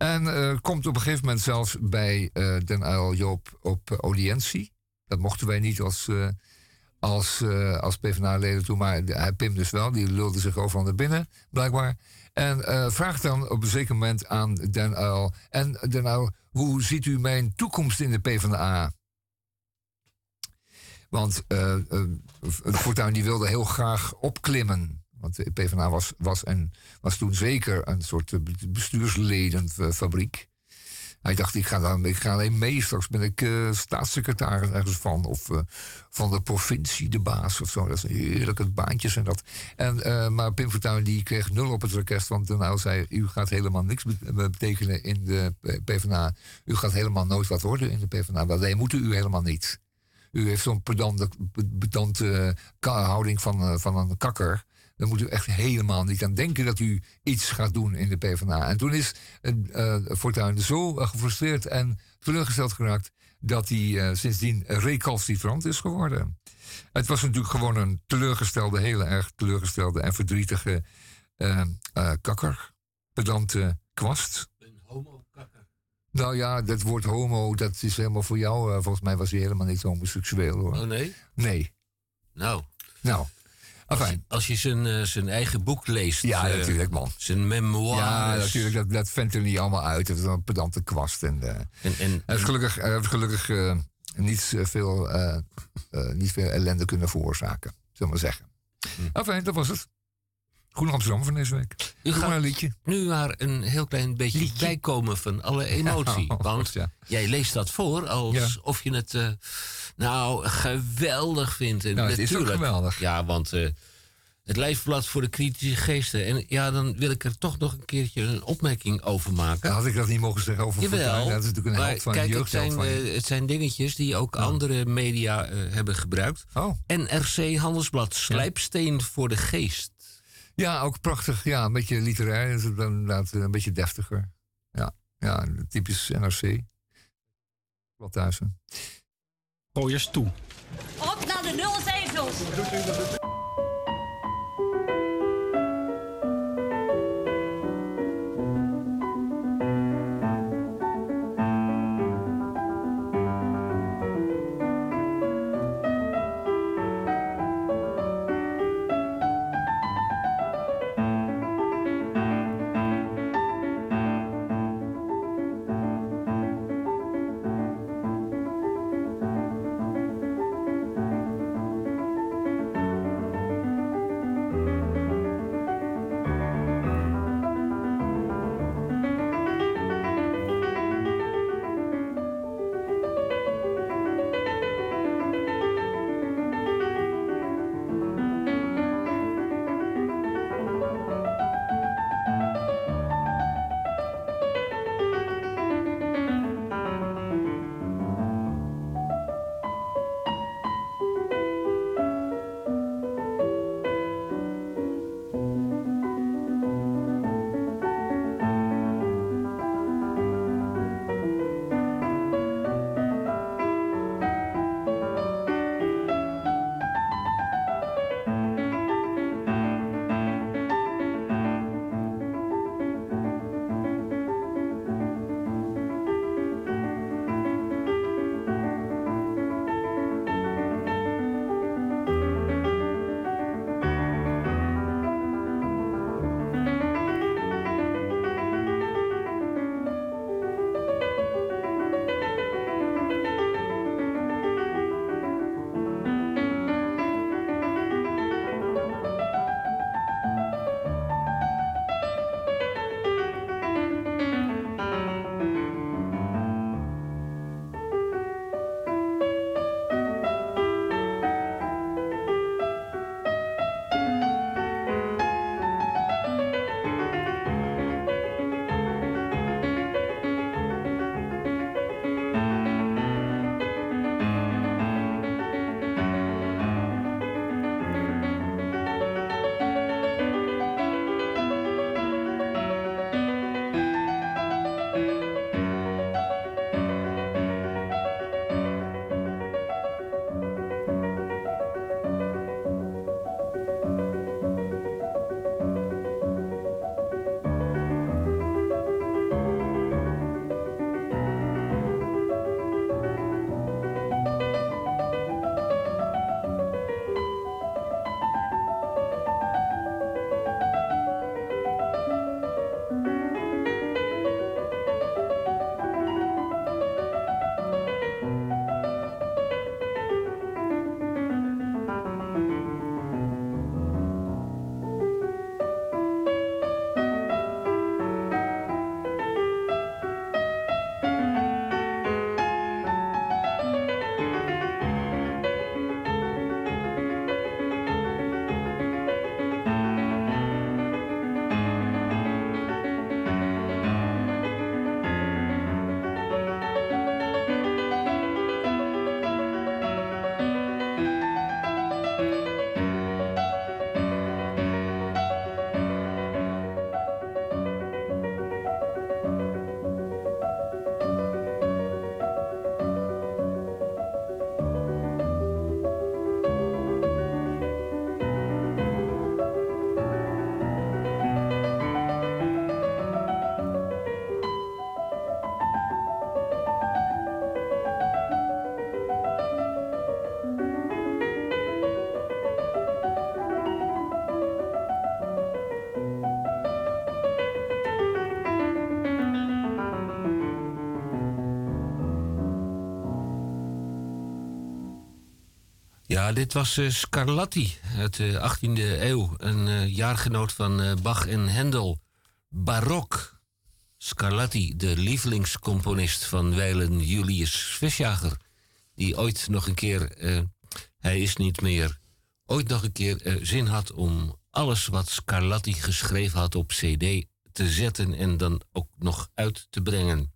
En uh, komt op een gegeven moment zelfs bij uh, Den Uyl Joop op uh, audiëntie. Dat mochten wij niet als, als, als PvdA-leden toen, maar hij Pim dus wel. Die lulde zich overal naar binnen, blijkbaar. En vraagt dan op een zeker moment aan Den Uyl... En Den Uyl, hoe ziet u mijn toekomst in de PvdA? Want uh, Fortuyn die wilde heel graag opklimmen. Want de PvdA was, was, en, was toen zeker een soort eh, bestuursledenfabriek. Hij dacht, ik ga, dan, ik ga alleen mee. Straks ben ik uh, staatssecretaris ergens van. Of uh, van de provincie, de baas of zo. Dat zijn heerlijke baantjes en dat. En, maar Pim Fortuyn die kreeg nul op het orkest. Want nou zei, u gaat helemaal niks betekenen in de PvdA. U gaat helemaal nooit wat worden in de PvdA. Wel, nee, moet u helemaal niet. U heeft zo'n pedante, pedante houding van, van een kakker dan moet u echt helemaal niet aan denken dat u iets gaat doen in de PvdA. En toen is uh, Fortuyn zo uh, gefrustreerd en teleurgesteld geraakt dat hij uh, sindsdien recalcitrant is geworden. Het was natuurlijk gewoon een teleurgestelde, heel erg teleurgestelde en verdrietige kakker. Pedante kwast. Een homo-kakker. Nou ja, dat woord homo, dat is helemaal voor jou. volgens mij was hij helemaal niet homoseksueel hoor. Oh nee? Nee. Nou. Nou. Als je, zijn, uh, zijn eigen boek leest. Ja, uh, natuurlijk, man. Zijn memoires. Ja, natuurlijk. Dat, dat vindt er niet allemaal uit. Het is een pedante kwast. En, uh, en, en, hij heeft gelukkig, hij heeft gelukkig niet, veel, niet veel ellende kunnen veroorzaken. Zullen we maar zeggen. Hm. Enfin, dat was het. Groen Amsterdam van deze week. U gaat een liedje. nu maar een heel klein beetje liedje. bijkomen van alle emotie. Ja, want ja. jij leest dat voor alsof je het nou geweldig vindt. En nou, het is ook geweldig. Ja, want uh, het lijfblad voor de kritische geesten. En ja, dan wil ik er toch nog een keertje een opmerking over maken. had ik dat niet mogen zeggen over Jawel, Dat is natuurlijk een held van kijk, het zijn, uh, het zijn dingetjes die ook oh. andere media uh, hebben gebruikt. Oh. NRC Handelsblad, Slijpsteen voor de geest. Ja, ook prachtig. Ja, een beetje literair. Inderdaad een beetje deftiger. Ja, ja typisch NRC. Wat thuis. Gooi eens toe. Op naar de nul Ja, dit was uh, Scarlatti uit de 18e eeuw. Een uh, jaargenoot van uh, Bach en Hendel. Barok. Scarlatti, de lievelingscomponist van wijlen Julius Visjager. Die ooit nog een keer, hij is niet meer, ooit nog een keer zin had om alles wat Scarlatti geschreven had op CD te zetten en dan ook nog uit te brengen.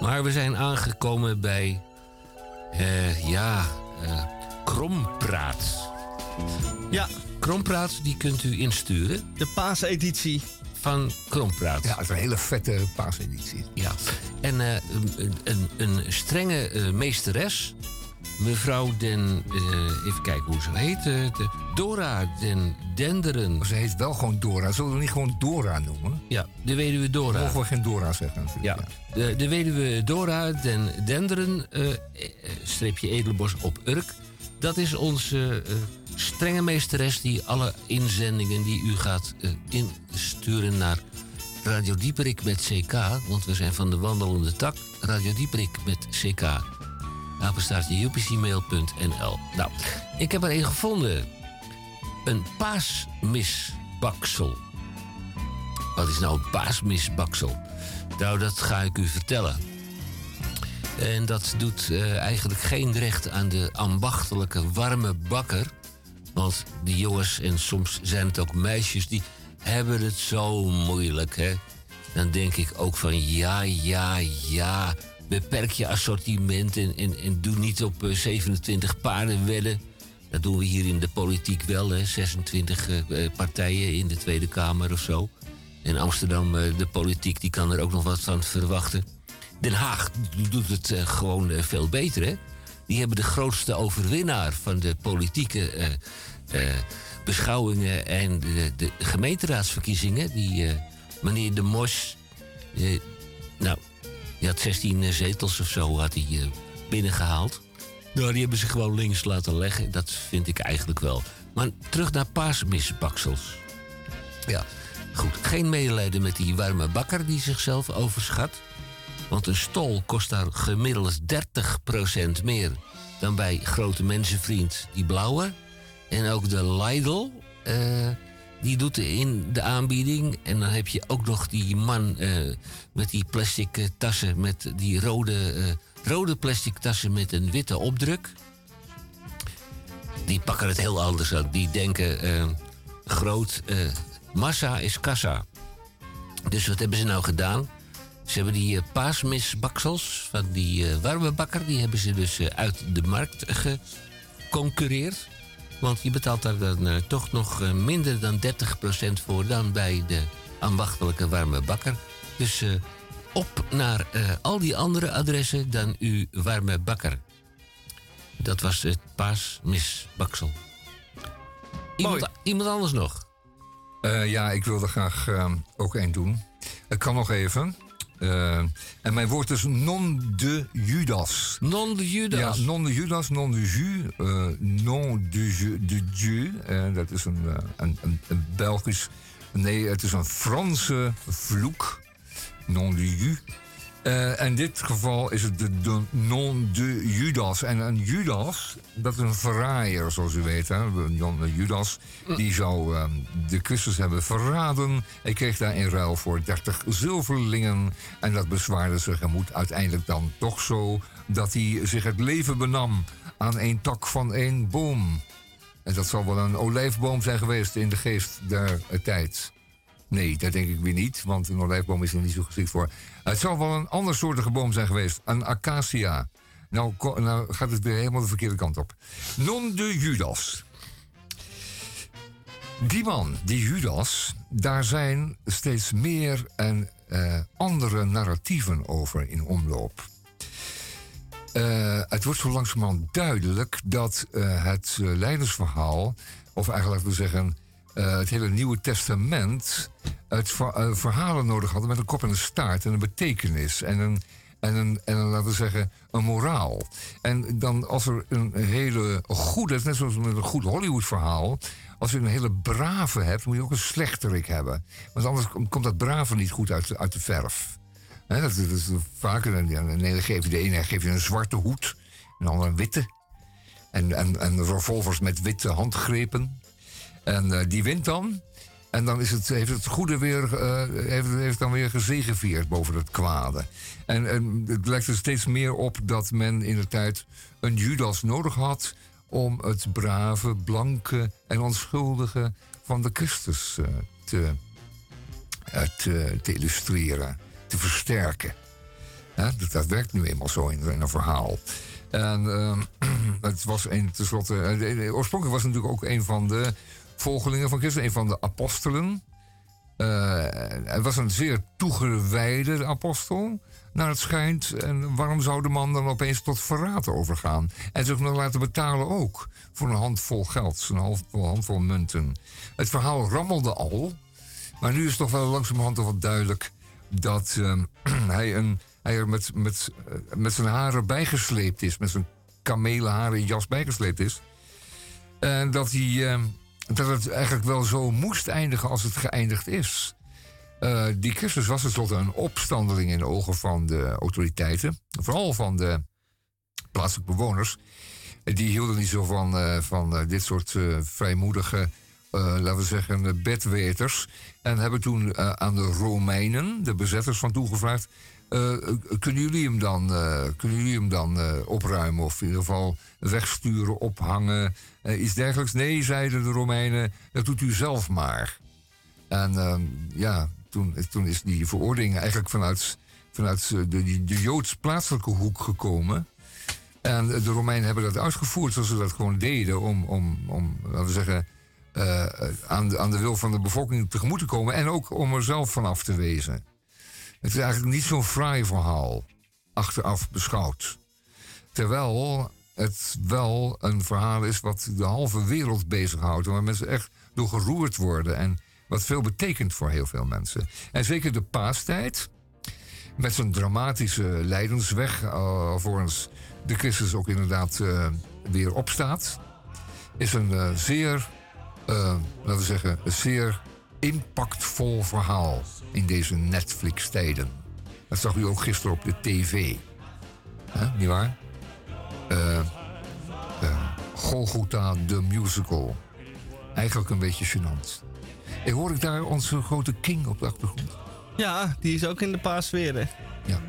Maar we zijn aangekomen bij, ja, Krompraat. Ja. Krompraat, die kunt u insturen. De paaseditie. Van Krompraat. Ja, het is een hele vette paaseditie. Ja. En uh, een, een, een, strenge meesteres mevrouw Den, uh, even kijken hoe ze heet, de Dora Den Denderen. Maar ze heet wel gewoon Dora. Zullen we niet gewoon Dora noemen? Ja, de weduwe Dora. Mogen we geen Dora zeggen? Ja, De, de weduwe Dora Den Denderen, streepje Edelbos op Urk. Dat is onze strenge meesteres die alle inzendingen die u gaat insturen naar Radio Dieperik met CK. Want we zijn van de wandelende tak. Radio Dieperik met CK apenstaartje upcmail.nl. Nou, ik heb er een gevonden. Een paasmisbaksel. Wat is nou een paasmisbaksel? Nou, dat ga ik u vertellen. En dat doet uh, eigenlijk geen recht aan de ambachtelijke warme bakker. Want die jongens, en soms zijn het ook meisjes, die hebben het zo moeilijk, hè? Dan denk ik ook van ja, ja, ja beperk je assortiment en, en, doe niet op 27 eh, paarden wedden. Dat doen we hier in de politiek wel, hè? 26 uh, eh, eh, partijen in de Tweede Kamer of zo. In Amsterdam, de politiek, die kan er ook nog wat van verwachten. Den Haag doet het gewoon veel beter, hè? Die hebben de grootste overwinnaar van de politieke beschouwingen en de, de, gemeenteraadsverkiezingen. Die meneer De Mos. nou, die had 16 eh, zetels of zo had hij binnengehaald. Nou, die hebben ze gewoon links laten leggen. Dat vind ik eigenlijk wel. Maar terug naar paasmisbaksels. Ja, goed. Geen medelijden met die warme bakker die zichzelf overschat. Want een stol kost daar gemiddeld 30% meer dan bij grote mensenvriend die blauwe. En ook de Lidl. Uh, die doet in de aanbieding. En dan heb je ook nog die man uh, met die plastic uh, tassen, met die rode, rode plastic tassen met een witte opdruk. Die pakken het heel anders aan. Die denken groot, massa is kassa. Dus wat hebben ze nou gedaan? Ze hebben die paasmisbaksels van die warme bakker... die hebben ze dus uit de markt geconcureerd. Want je betaalt daar dan toch nog minder dan 30% voor dan bij de ambachtelijke warme bakker. Dus uh, op naar al die andere adressen dan uw warme bakker. Dat was het paasmisbaksel. Iemand, iemand anders nog? ja, ik wilde graag ook één doen. Het kan nog even. Uh, en mijn woord is non de Judas. Non de Judas? Ja, non de Judas, non de Ju, uh, non de, de Dieu. Uh, dat is een, een, een, een, Belgisch... Nee, het is een Franse vloek. Non de Ju. Uh, in dit geval is het de, non de Judas. En een Judas, dat is een verraaier, zoals u weet. Hè? Judas, die zou uh, de Christus hebben verraden. Hij kreeg daar in ruil voor 30 zilverlingen. En dat bezwaarde zijn gemoed uiteindelijk dan toch zo... dat hij zich het leven benam aan een tak van een boom. En dat zal wel een olijfboom zijn geweest in de geest der tijd. Nee, dat denk ik weer niet, want een olijfboom is er niet zo geschikt voor. Het zou wel een ander soortige boom zijn geweest, een acacia. Nou, nou gaat het weer helemaal de verkeerde kant op. Non de Judas. Die man, die Judas, daar zijn steeds meer en uh, andere narratieven over in omloop. Uh, het wordt zo langzamerhand duidelijk dat het leidersverhaal, of eigenlijk we zeggen uh, het hele Nieuwe Testament het uh, verhalen nodig hadden met een kop en een staart en een betekenis en een, en een, en laten we zeggen, een moraal. En dan als er een hele goede, net zoals met een goed Hollywood verhaal, als je een hele brave hebt, moet je ook een slechterik hebben. Want anders komt dat brave niet goed uit, uit de verf. Dat, is vaker, dan geef je de ene geef je een zwarte hoed, en de andere een witte. En, en, en revolvers met witte handgrepen. En uh, die wint dan. En dan is het, heeft het goede weer, uh, heeft, heeft dan weer gezegevierd boven het kwade. En, het lijkt er steeds meer op dat men in de tijd een Judas nodig had om het brave, blanke en onschuldige van de Christus uh, te, te, illustreren, te versterken. dat, werkt nu eenmaal zo in, een verhaal. En uh, het was een, tenslotte. Oorspronkelijk was het natuurlijk ook een van de volgelingen van Christus, een van de apostelen. Uh, hij was een zeer toegewijde apostel, naar het schijnt. En waarom zou de man dan opeens tot verraad overgaan? En zich nog laten betalen ook, voor een handvol geld, een handvol, handvol munten. Het verhaal rammelde al, maar nu is toch wel langzamerhand wat duidelijk dat uh, hij, een, hij er met, met, uh, met zijn haren bijgesleept is, met zijn kamelenharen jas bijgesleept is. En dat hij ehm, dat het eigenlijk wel zo moest eindigen als het geëindigd is. Uh, die Christus was tenslotte een opstandeling in de ogen van de autoriteiten. Vooral van de plaatselijke bewoners. Die hielden niet zo van, uh, van uh, dit soort vrijmoedige, laten we zeggen, bedweters. En hebben toen aan de Romeinen, de bezetters, van toegevraagd... kunnen jullie hem dan, kunnen jullie hem dan opruimen of in ieder geval wegsturen, ophangen, uh, iets dergelijks. Nee, zeiden de Romeinen, dat doet u zelf maar. En uh, ja, toen, toen is die verordening eigenlijk vanuit, vanuit de, de, de Joods-plaatselijke hoek gekomen. En de Romeinen hebben dat uitgevoerd zoals ze dat gewoon deden om, om, om laten we zeggen, uh, aan, de, aan de wil van de bevolking tegemoet te komen en ook om er zelf van af te wezen. Het is eigenlijk niet zo'n fraai verhaal, achteraf beschouwd. Terwijl het wel een verhaal is wat de halve wereld bezighoudt. Waar mensen echt door geroerd worden. En wat veel betekent voor heel veel mensen. En zeker de paastijd. Met zijn dramatische lijdensweg. Alvorens de Christus ook inderdaad uh, weer opstaat. Is een uh, zeer, laten we zeggen, een zeer impactvol verhaal. In deze Netflix-tijden. Dat zag u ook gisteren op de tv. Huh? Niet waar? Uh, uh, Golgotha, the musical. Eigenlijk een beetje gênant. En hoor ik daar onze grote King op de achtergrond? Ja, die is ook in de paasferen. Ja.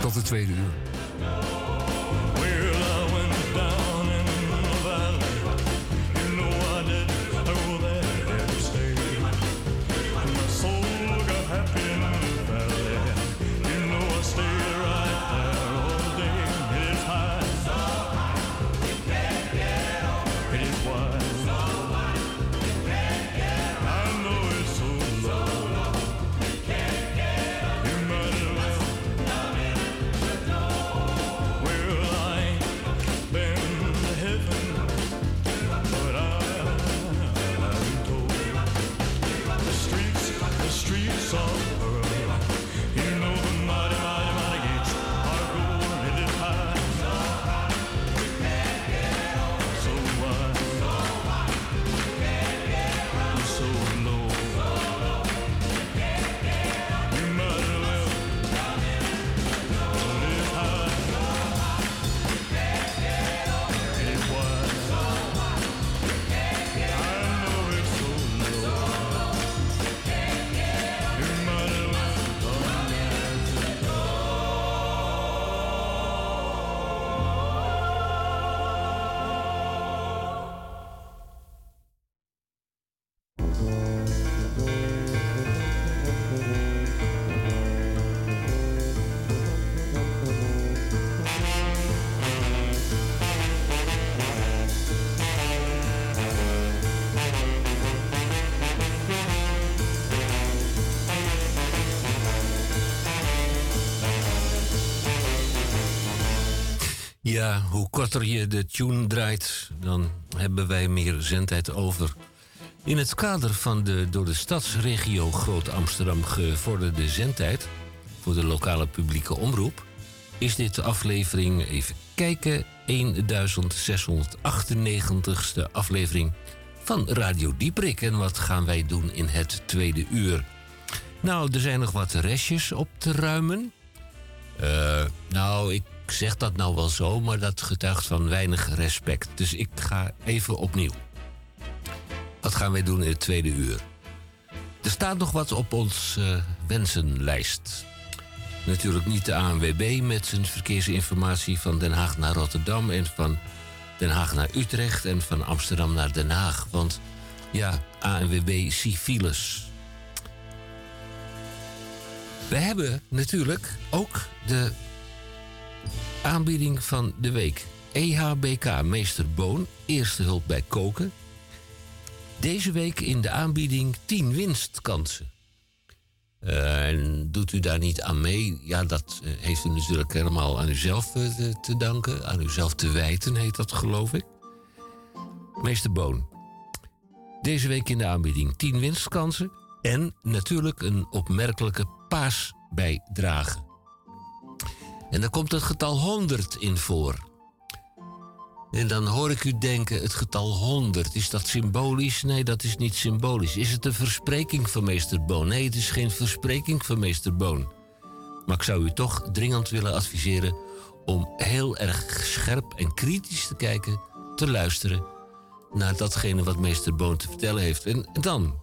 Tot de tweede uur. Hoe korter je de tune draait, dan hebben wij meer zendtijd over. In het kader van de door de stadsregio Groot Amsterdam gevorderde zendtijd voor de lokale publieke omroep is dit de aflevering, even kijken, 1698ste aflevering van Radio Dieprik. En wat gaan wij doen in het tweede uur? Nou, er zijn nog wat restjes op te ruimen. Uh, nou, ik ik zeg dat nou wel zo, maar dat getuigt van weinig respect. Dus ik ga even opnieuw. Wat gaan wij doen in het tweede uur? Er staat nog wat op ons uh, wensenlijst. Natuurlijk niet de ANWB met zijn verkeersinformatie van Den Haag naar Rotterdam en van Den Haag naar Utrecht en van Amsterdam naar Den Haag. Want ja, ANWB Civiles. We hebben natuurlijk ook de aanbieding van de week. EHBK Meester Boon, eerste hulp bij koken. Deze week in de aanbieding 10 winstkansen. Uh, en doet u daar niet aan mee? Ja, dat uh, heeft u natuurlijk helemaal aan uzelf te, te, danken. Aan uzelf te wijten, heet dat, geloof ik. Meester Boon. Deze week in de aanbieding 10 winstkansen. En natuurlijk een opmerkelijke paasbijdrage. En daar komt het getal 100 in voor. En dan hoor ik u denken, het getal 100, is dat symbolisch? Nee, dat is niet symbolisch. Is het een verspreking van meester Boon? Nee, het is geen verspreking van meester Boon. Maar ik zou u toch dringend willen adviseren om heel erg scherp en kritisch te kijken, te luisteren naar datgene wat meester Boon te vertellen heeft. En dan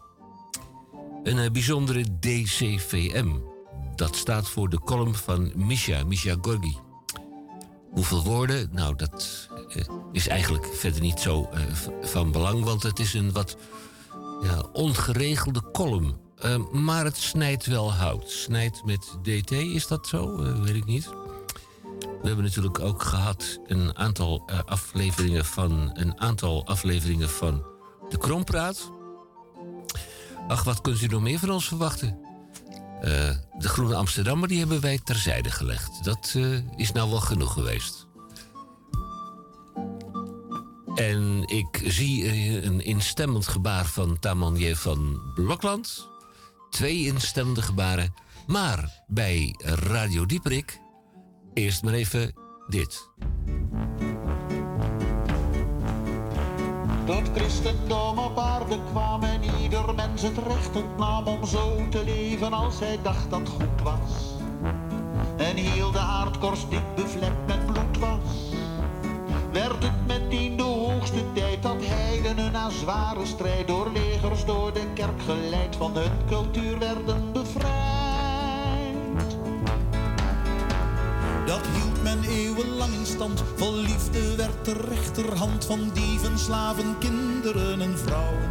een eh, bijzondere DCVM. Dat staat voor de column van Misha, Misha Gorgi. Hoeveel woorden? Nou, dat uh, is eigenlijk verder niet zo uh, van belang, want het is een wat ja, ongeregelde column. Uh, maar het snijdt wel hout. Snijdt met DT, is dat zo? weet ik niet. We hebben natuurlijk ook gehad een aantal afleveringen van een aantal afleveringen van de Krompraat. Ach, wat kunt u nog meer van ons verwachten? Uh, de Groene Amsterdammer die hebben wij terzijde gelegd. Dat uh, is nou wel genoeg geweest. En ik zie uh, een instemmend gebaar van Tamanje van Blokland. Twee instemmende gebaren. Maar bij Radio Dieperik eerst maar even dit. Tot christendom op aarde kwam en ieder mens het recht nam om zo te leven als hij dacht dat goed was. En heel de aardkorst dik bevlekt met bloed was. Werd het meteen de hoogste tijd dat heidenen na zware strijd door legers door de kerk geleid van hun cultuur werden bevrijd. Dat hield men eeuwenlang in stand. Vol liefde werd de rechterhand van dieven, slaven, kinderen en vrouwen.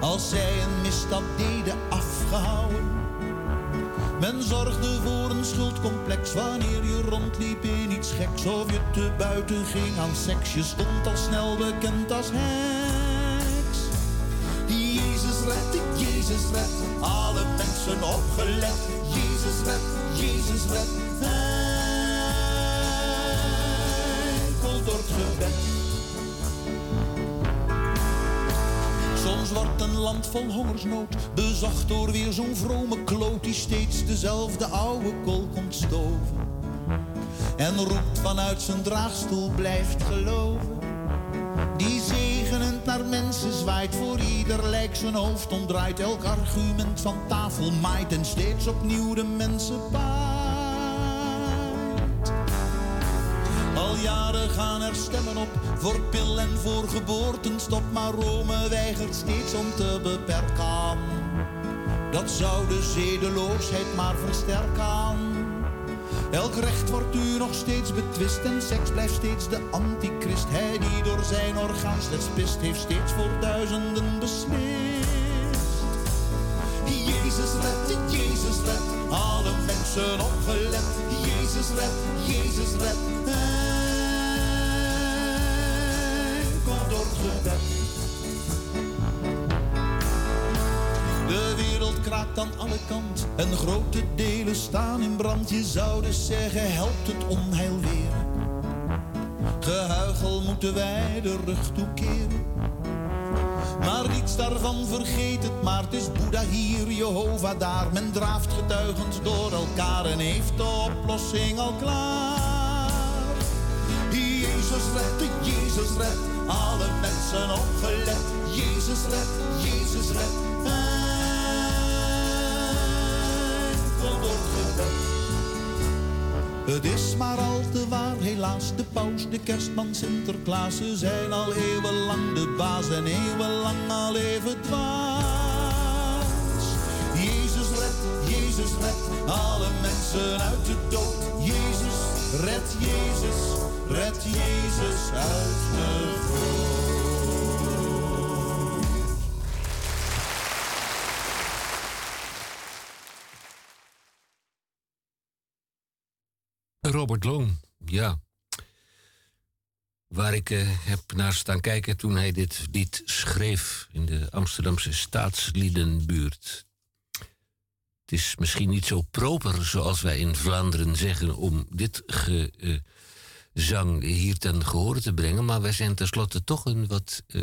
Als zij een misstap deden afgehouden. Men zorgde voor een schuldcomplex wanneer je rondliep in iets geks. Of je te buiten ging aan seks. Je stond al snel bekend als heks. Jezus red, Jezus red, alle mensen opgelet. Jezus red, Jezus red. Door het gebed. Soms wordt een land vol hongersnood bezocht door weer zo'n vrome kloot die steeds dezelfde oude kool komt stoven. En roept vanuit zijn draagstoel blijft geloven. Die zegenend naar mensen zwaait, voor ieder lijk zijn hoofd omdraait. Elk argument van tafel maait en steeds opnieuw de mensen paait. Al jaren gaan er stemmen op voor pil en voor geboortenstop. Maar Rome weigert steeds om te beperken. Dat zou de zedeloosheid maar versterken. Elk recht wordt u nog steeds betwist en seks blijft steeds de antichrist. Hij die door zijn orgaan slechts pist, heeft steeds voor duizenden beslist. Jezus red, Jezus red, alle mensen opgelet. Jezus red, Jezus red. De wereld kraakt aan alle kanten en grote delen staan in brand. Je zou dus zeggen, helpt het onheil weer. Gehuichel moeten wij de rug toekeren. Maar niets daarvan vergeet het, maar het is Boeddha hier, Jehovah daar. Men draaft getuigend door elkaar en heeft de oplossing al klaar. Jezus red, Jezus red, alle mensen opgelet. Jezus red, Jezus red. Het is maar al te waar, helaas, de paus, de kerstman, Sinterklaas. Ze zijn al eeuwenlang de baas en eeuwenlang al even dwaas. Jezus red, Jezus red, alle mensen uit de dood. Jezus red, Jezus red Jezus uit de Robert Long, ja. Waar ik uh, heb naar staan kijken toen hij dit lied schreef in de Amsterdamse staatsliedenbuurt. Het is misschien niet zo proper, zoals wij in Vlaanderen zeggen, om dit gezang uh, hier ten gehore te brengen, maar wij zijn tenslotte toch een wat uh,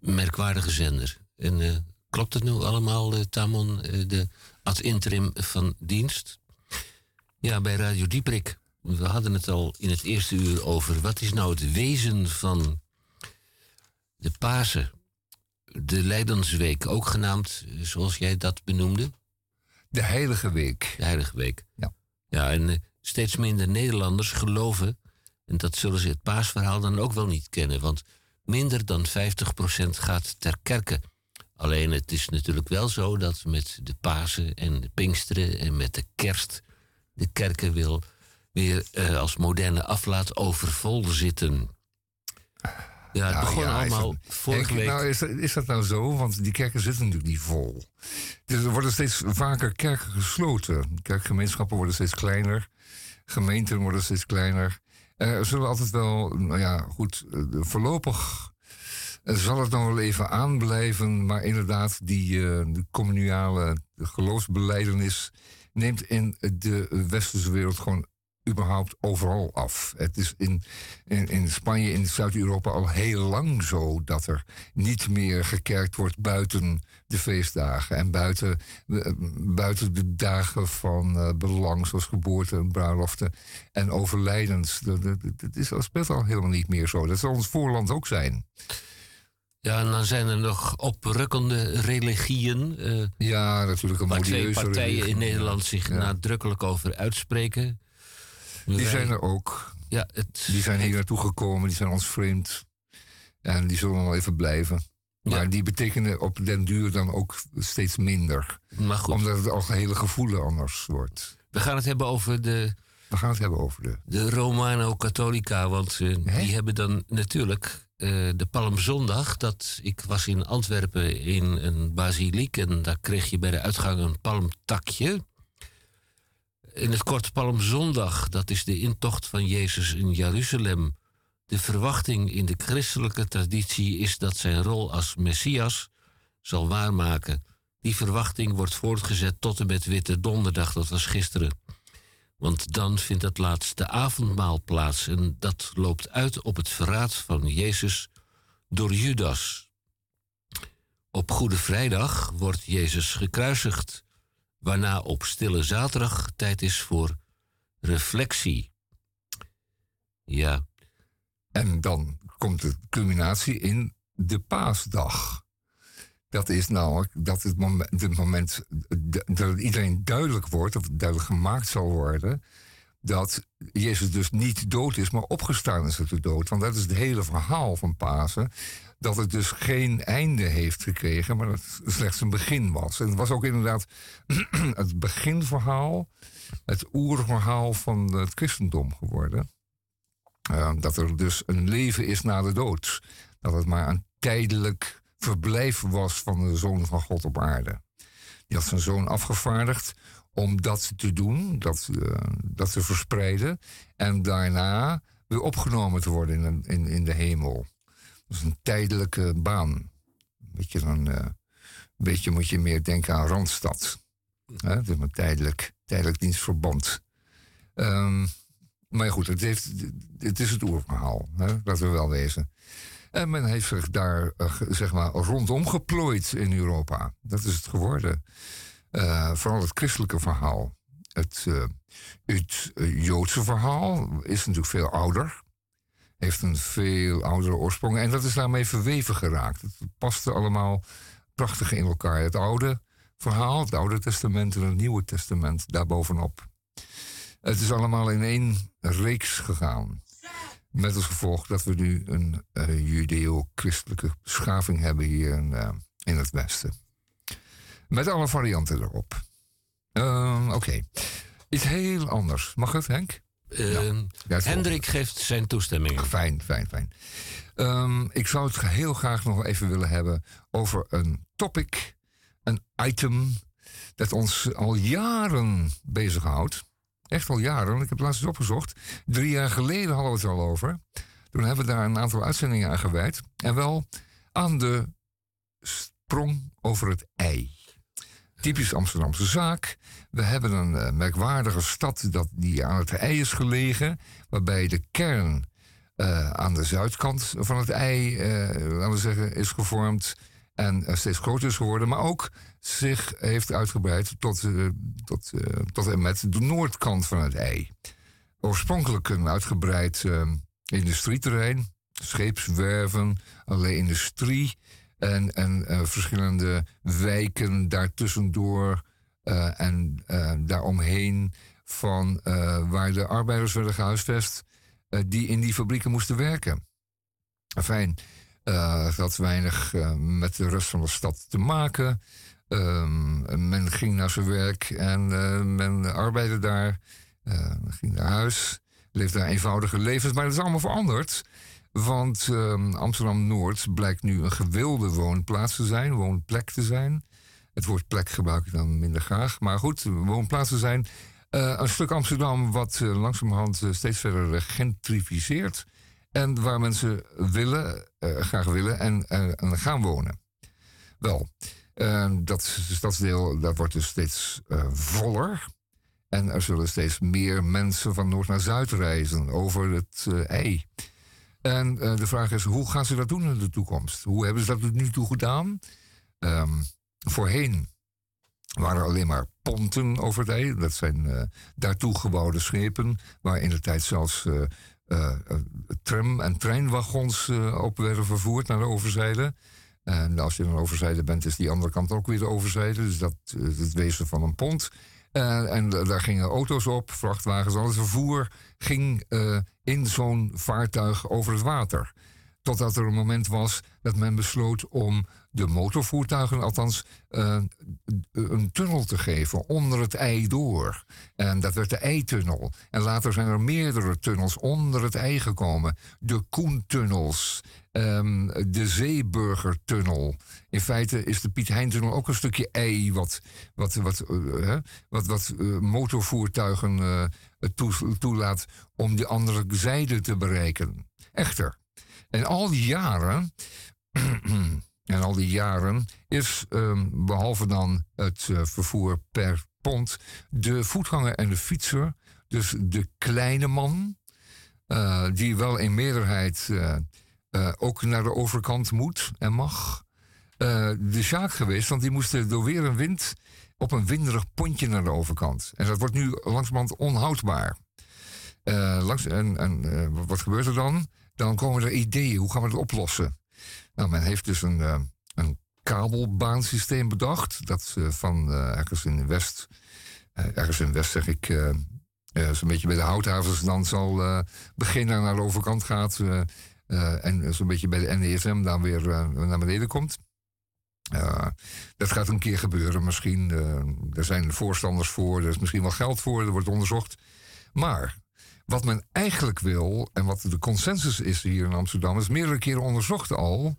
merkwaardige zender. En klopt het nu allemaal, Tamon, de ad interim van dienst? Ja, bij Radio Dieprik. We hadden het al in het eerste uur over wat is nou het wezen van de Pasen. De Leidensweek, ook genaamd zoals jij dat benoemde. De Heilige Week. De Heilige Week. Ja. Ja, en eh, steeds minder Nederlanders geloven, en dat zullen ze het paasverhaal dan ook wel niet kennen, want minder dan 50% gaat ter kerke. Alleen het is natuurlijk wel zo dat met de Pasen en de Pinksteren en met de kerst de kerken wil weer uh, als moderne aflaat overvol zitten. Ja, het begon allemaal vorige week. Nou, is, is, dat nou zo? Want die kerken zitten natuurlijk niet vol. Dus er worden steeds vaker kerken gesloten. Kerkgemeenschappen worden steeds kleiner. Gemeenten worden steeds kleiner. Er zullen altijd wel, nou ja, goed, eh, voorlopig zal het nog wel even aanblijven. Maar inderdaad, die de communale geloofsbeleidenis neemt in de westerse wereld gewoon überhaupt overal af. Het is in, in, in Spanje, in Zuid-Europa al heel lang zo dat er niet meer gekerkt wordt buiten de feestdagen en buiten, eh, buiten de dagen van uh, belang, zoals geboorte en bruiloften en overlijdens. Dat, dat, dat, is, dat speelt al helemaal niet meer zo. Dat zal ons voorland ook zijn. Ja, en dan zijn er nog oprukkende religieën. Uh, ja, natuurlijk een Waar twee partijen in Nederland zich nadrukkelijk over uitspreken. Die zijn er ook. Ja, het, die zijn hier naartoe gekomen, die zijn ons vreemd. En die zullen wel even blijven. Maar die betekenen op den duur dan ook steeds minder. Maar goed. Omdat het al hele gevoel anders wordt. We gaan het hebben over de... We gaan het hebben over de... De Romano-Catholica, want uh, die hebben dan natuurlijk uh, de Palmzondag. Dat, ik was in Antwerpen in een basiliek en daar kreeg je bij de uitgang een palmtakje. In het kort Palmzondag, dat is de intocht van Jezus in Jeruzalem. De verwachting in de christelijke traditie is dat zijn rol als Messias zal waarmaken. Die verwachting wordt voortgezet tot en met Witte Donderdag, dat was gisteren. Want dan vindt het laatste avondmaal plaats en dat loopt uit op het verraad van Jezus door Judas. Op Goede Vrijdag wordt Jezus gekruisigd, waarna op Stille Zaterdag tijd is voor reflectie. Ja. En dan komt de culminatie in de paasdag. Dat is namelijk dat het moment, moment dat iedereen duidelijk wordt, of duidelijk gemaakt zal worden, dat Jezus dus niet dood is, maar opgestaan is uit de dood. Want dat is het hele verhaal van Pasen. Dat het dus geen einde heeft gekregen, maar dat het slechts een begin was. En het was ook inderdaad het beginverhaal, het oerverhaal van het christendom geworden. Uh, dat er dus een leven is na de dood. Dat het maar een tijdelijk verblijf was van de zoon van God op aarde. Die had zijn zoon afgevaardigd om dat te doen, dat, uh, dat te verspreiden. En daarna weer opgenomen te worden in, in, in de hemel. Dat is een tijdelijke baan. Beetje dan, uh, een beetje moet je meer denken aan Randstad. Het is een tijdelijk, tijdelijk dienstverband. Um, maar goed, het, het is het oerverhaal. Hè? Laten we wel wezen. En men heeft zich daar uh, zeg maar rondom geplooid in Europa. Dat is het geworden. Uh, vooral het christelijke verhaal. Het, uh, het Joodse verhaal is natuurlijk veel ouder. Heeft een veel oudere oorsprong. En dat is daarmee verweven geraakt. Het paste allemaal prachtig in elkaar. Het oude verhaal, het Oude Testament en het Nieuwe Testament daarbovenop. Het is allemaal in één reeks gegaan. Met als gevolg dat we nu een uh, judeo-christelijke beschaving hebben hier in, uh, in het Westen. Met alle varianten erop. Uh, Oké. Okay. Iets heel anders. Mag het, Henk? Hendrik geeft zijn toestemming. fijn, fijn, fijn. Ehm, ik zou het heel graag nog even willen hebben over een topic, een item dat ons al jaren bezighoudt. Echt al jaren. Ik heb het laatst eens opgezocht. Drie jaar geleden hadden we het al over. Toen hebben we daar een aantal uitzendingen aan gewijd. En wel aan de sprong over het ei. Typisch Amsterdamse zaak. We hebben een uh, merkwaardige stad dat die aan het ei is gelegen. Waarbij de kern uh, aan de zuidkant van het ei, uh, laten we zeggen, is gevormd. En steeds groter is geworden. Maar ook zich heeft uitgebreid tot, tot, tot en met de noordkant van het ei. Oorspronkelijk een uitgebreid industrieterrein. Scheepswerven, allerlei industrie. En, en verschillende wijken daartussendoor uh, en uh, daaromheen van waar de arbeiders werden gehuisvest die in die fabrieken moesten werken. Fijn, dat had weinig met de rest van de stad te maken. Ehm, men ging naar zijn werk en men arbeidde daar, ging naar huis, leefde daar eenvoudige levens, maar dat is allemaal veranderd. Want uh, Amsterdam-Noord blijkt nu een gewilde woonplaats te zijn, woonplek te zijn. Het woord plek gebruik ik dan minder graag. Maar goed, woonplaats te zijn. Uh, een stuk Amsterdam wat langzamerhand steeds verder gentrificeert. En waar mensen willen, graag willen en, en, gaan wonen. Wel, dat stadsdeel dat wordt dus steeds voller. En er zullen steeds meer mensen van noord naar zuid reizen over het ei. En de vraag is, hoe gaan ze dat doen in de toekomst? Hoe hebben ze dat tot nu toe gedaan? Um, voorheen waren er alleen maar ponten over het ei. Dat zijn uh, daartoe gebouwde schepen, waar in de tijd zelfs tram- en treinwagons op werden vervoerd naar de overzijde. En als je een overzijde bent, is die andere kant ook weer de overzijde. Dus dat is het wezen van een pont. En daar gingen auto's op, vrachtwagens, al het vervoer ging in zo'n vaartuig over het water. Totdat er een moment was dat men besloot om de motorvoertuigen, althans, uh, een tunnel te geven onder het ei door. En dat werd de eitunnel. En later zijn er meerdere tunnels onder het ei gekomen. De Koentunnels, um, de Zeeburgertunnel. In feite is de Piet Heintunnel ook een stukje ei wat, wat, wat, uh, wat, wat uh, motorvoertuigen toelaat om de andere zijde te bereiken. Echter, en al die jaren, en al die jaren is um, behalve dan het vervoer per pont, de voetganger en de fietser, dus de kleine man, die wel in meerderheid uh, ook naar de overkant moet en mag. De zaak geweest, want die moesten door weer een wind op een winderig pontje naar de overkant. En dat wordt nu langzamerhand onhoudbaar. En en wat gebeurt er dan? Dan komen er ideeën. Hoe gaan we dat oplossen? Nou, men heeft dus een, een kabelbaansysteem bedacht. Dat van ergens in West, ergens in West zeg ik, zo'n beetje bij de houthavens dan zal beginnen naar de overkant gaat. En zo'n beetje bij de NESM dan weer naar beneden komt. Dat gaat een keer gebeuren misschien. er zijn voorstanders voor, er is misschien wel geld voor, er wordt onderzocht. Maar wat men eigenlijk wil, en wat de consensus is hier in Amsterdam, is meerdere keren onderzocht al.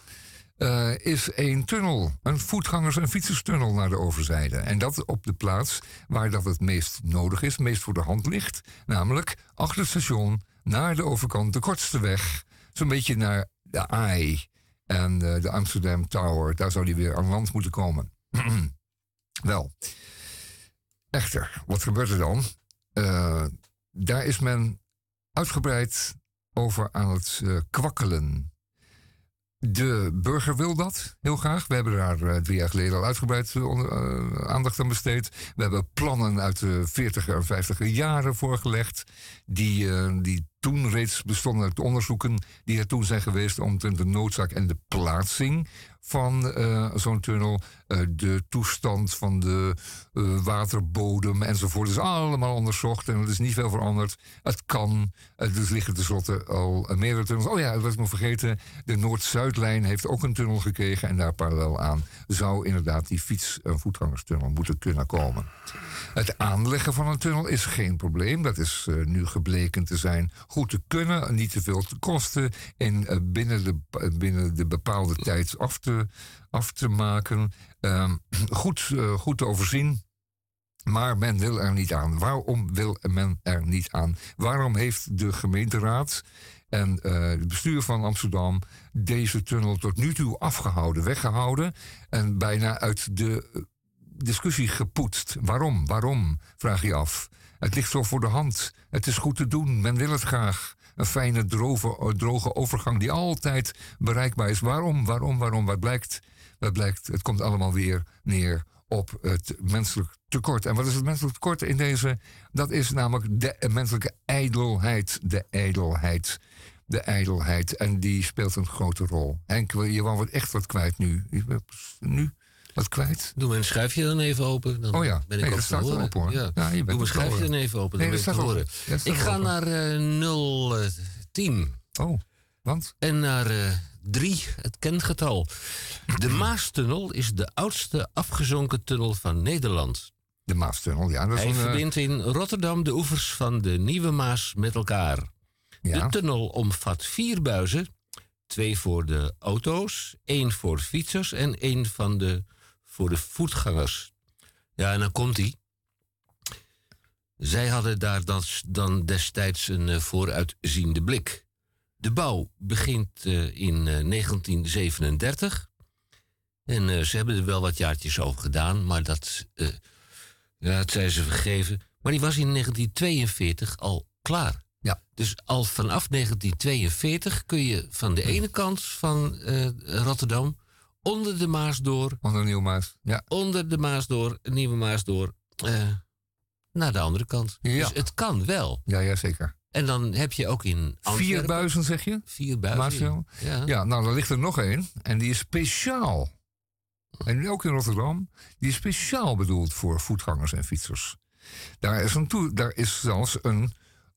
is een tunnel, een voetgangers- en fietserstunnel naar de overzijde. En dat op de plaats waar dat het meest nodig is, meest voor de hand ligt. Namelijk achter het station, naar de overkant, de kortste weg zo'n beetje naar de AI en de Amsterdam Tower. Daar zou die weer aan land moeten komen. Wel, echter, wat gebeurt er dan? Uh, daar is men uitgebreid over aan het uh, kwakkelen. De burger wil dat heel graag. We hebben daar uh, drie jaar geleden al uitgebreid uh, aandacht aan besteed. We hebben plannen uit de 40er en 50er jaren voorgelegd. Die, die toen reeds bestonden uit onderzoeken die er toen zijn geweest omtrent de noodzaak en de plaatsing van zo'n tunnel, de toestand van de uh, waterbodem enzovoort. is allemaal onderzocht en er is niet veel veranderd. Het kan, dus liggen tenslotte al meerdere tunnels. Oh ja, dat was nog vergeten. De Noord-Zuidlijn heeft ook een tunnel gekregen en daar parallel aan zou inderdaad die fiets- en voetgangerstunnel moeten kunnen komen. Het aanleggen van een tunnel is geen probleem. Dat is nu gebleken te zijn goed te kunnen, niet te veel te kosten en binnen, de, binnen de bepaalde tijd af te af te maken. Ehm, goed, uh, goed te overzien. Maar men wil er niet aan. Waarom wil men er niet aan? Waarom heeft de gemeenteraad en uh, het bestuur van Amsterdam deze tunnel tot nu toe afgehouden, weggehouden en bijna uit de eh, discussie gepoetst? Waarom? Waarom? Vraag je af. Het ligt zo voor de hand. Het is goed te doen. Men wil het graag een fijne, droge overgang die altijd bereikbaar is. Waarom, waarom, waarom? Wat blijkt? Blijkt? Het komt allemaal weer neer op het menselijk tekort. En wat is het menselijk tekort in deze? Dat is namelijk de menselijke ijdelheid. De ijdelheid. De ijdelheid. En die speelt een grote rol. Henk, je wou echt wat kwijt nu. Nu? Wat kwijt? Doe mijn schuifje dan even open. Dan oh ja, ben ik nee, dat staat open hoor. Ja. ja Doe mijn schuifje dan even open. Dan nee, dat staat horen. ik ga naar uh, 010. Oh, want? En naar uh, 3, het kentgetal. De Maastunnel is de oudste afgezonken tunnel van Nederland. De Maastunnel, ja. Dat is Hij een, verbindt in Rotterdam de oevers van de Nieuwe Maas met elkaar. Ja. De tunnel omvat vier buizen. Twee voor de auto's, één voor fietsers en één van de voor de voetgangers. Ja, en dan komt hij. Zij hadden daar dan, destijds een uh, vooruitziende blik. De bouw begint uh, in uh, 1937. En ze hebben er wel wat jaartjes over gedaan, maar dat, ja, dat zijn ze vergeven. Maar die was in 1942 al klaar. Ja. Dus al vanaf 1942 kun je van de ene kant van Rotterdam onder de Maas door. Onder de Nieuwe Maas, ja. Onder de Maas door, Nieuwe Maas door, uh, naar de andere kant. Ja. Dus het kan wel. Ja, ja, zeker. En dan heb je ook in Antwerpen... Vier buizen, zeg je? Vier buizen, ja. ja. nou, er ligt er nog één. En die is speciaal. En ook in Rotterdam. Die is speciaal bedoeld voor voetgangers en fietsers. Daar is, een toe, daar is zelfs een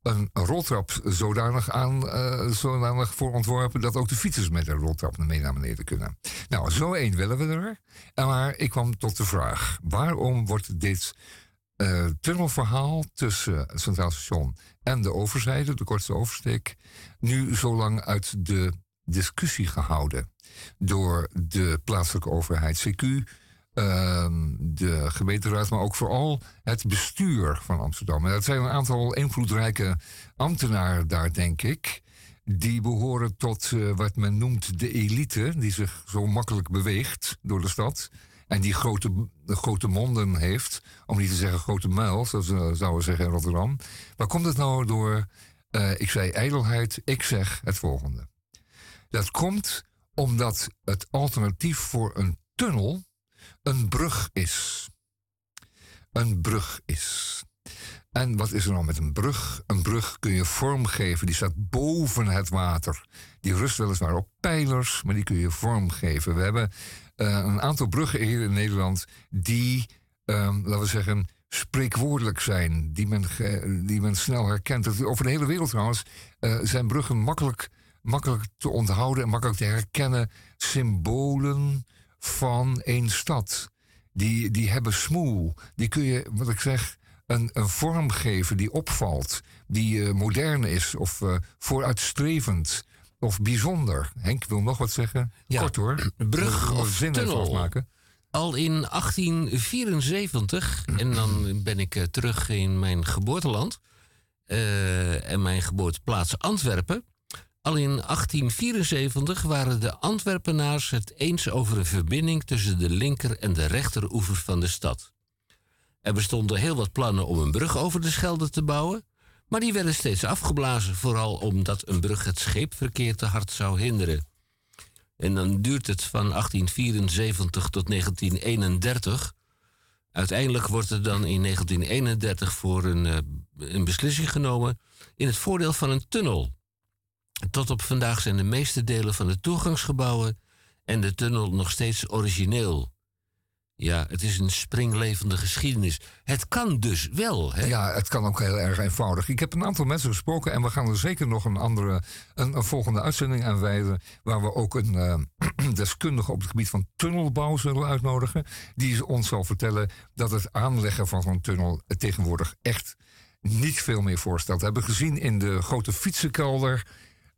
een roltrap zodanig, aan, uh, zodanig voor ontworpen dat ook de fietsers met een roltrap mee naar beneden kunnen. Nou, zo één willen we er. Maar ik kwam tot de vraag: waarom wordt dit uh, tunnelverhaal tussen het Centraal Station en de overzijde, de kortste oversteek, nu zo lang uit de discussie gehouden door de plaatselijke overheid CQ? Ehm, de gemeenteraad, maar ook vooral het bestuur van Amsterdam. En dat zijn een aantal invloedrijke ambtenaren daar, denk ik. Die behoren tot uh, wat men noemt de elite, die zich zo makkelijk beweegt door de stad. En die grote, grote monden heeft, om niet te zeggen grote muil, zoals we zouden zeggen in Rotterdam. Waar komt het nou door? Uh, ik zei ijdelheid, ik zeg het volgende. Dat komt omdat het alternatief voor een tunnel een brug is. Een brug is. En wat is er nou met een brug? Een brug kun je vormgeven. Die staat boven het water. Die rust weliswaar op pijlers, maar die kun je vormgeven. We hebben een aantal bruggen hier in Nederland die, um, laten we zeggen, spreekwoordelijk zijn. Die men, die men snel herkent. Over de hele wereld trouwens uh, zijn bruggen makkelijk, makkelijk te onthouden en makkelijk te herkennen. Symbolen, van één stad. Die, die hebben smoel. Die kun je, wat ik zeg, een, een vorm geven die opvalt. Die uh, modern is of vooruitstrevend of bijzonder. Henk wil nog wat zeggen? Ja, Kort hoor. Brug of zin tunnel. Maken. Al in 1874, en dan ben ik uh, terug in mijn geboorteland... en mijn geboorteplaats Antwerpen... Al in 1874 waren de Antwerpenaars het eens over een verbinding tussen de linker en de rechteroever van de stad. Er bestonden heel wat plannen om een brug over de Schelde te bouwen, maar die werden steeds afgeblazen, vooral omdat een brug het scheepverkeer te hard zou hinderen. En dan duurt het van 1874 tot 1931. Uiteindelijk wordt er dan in 1931 voor een, eh, een beslissing genomen in het voordeel van een tunnel. Tot op vandaag zijn de meeste delen van de toegangsgebouwen en de tunnel nog steeds origineel. Ja, het is een springlevende geschiedenis. Het kan dus wel. Hè? Ja, het kan ook heel erg eenvoudig. Ik heb een aantal mensen gesproken en we gaan er zeker nog een andere, een, volgende uitzending aan wijden. Waar we ook een uh, deskundige op het gebied van tunnelbouw zullen uitnodigen. Die ons zal vertellen dat het aanleggen van zo'n tunnel tegenwoordig echt niet veel meer voorstelt. We hebben gezien in de grote fietsenkelder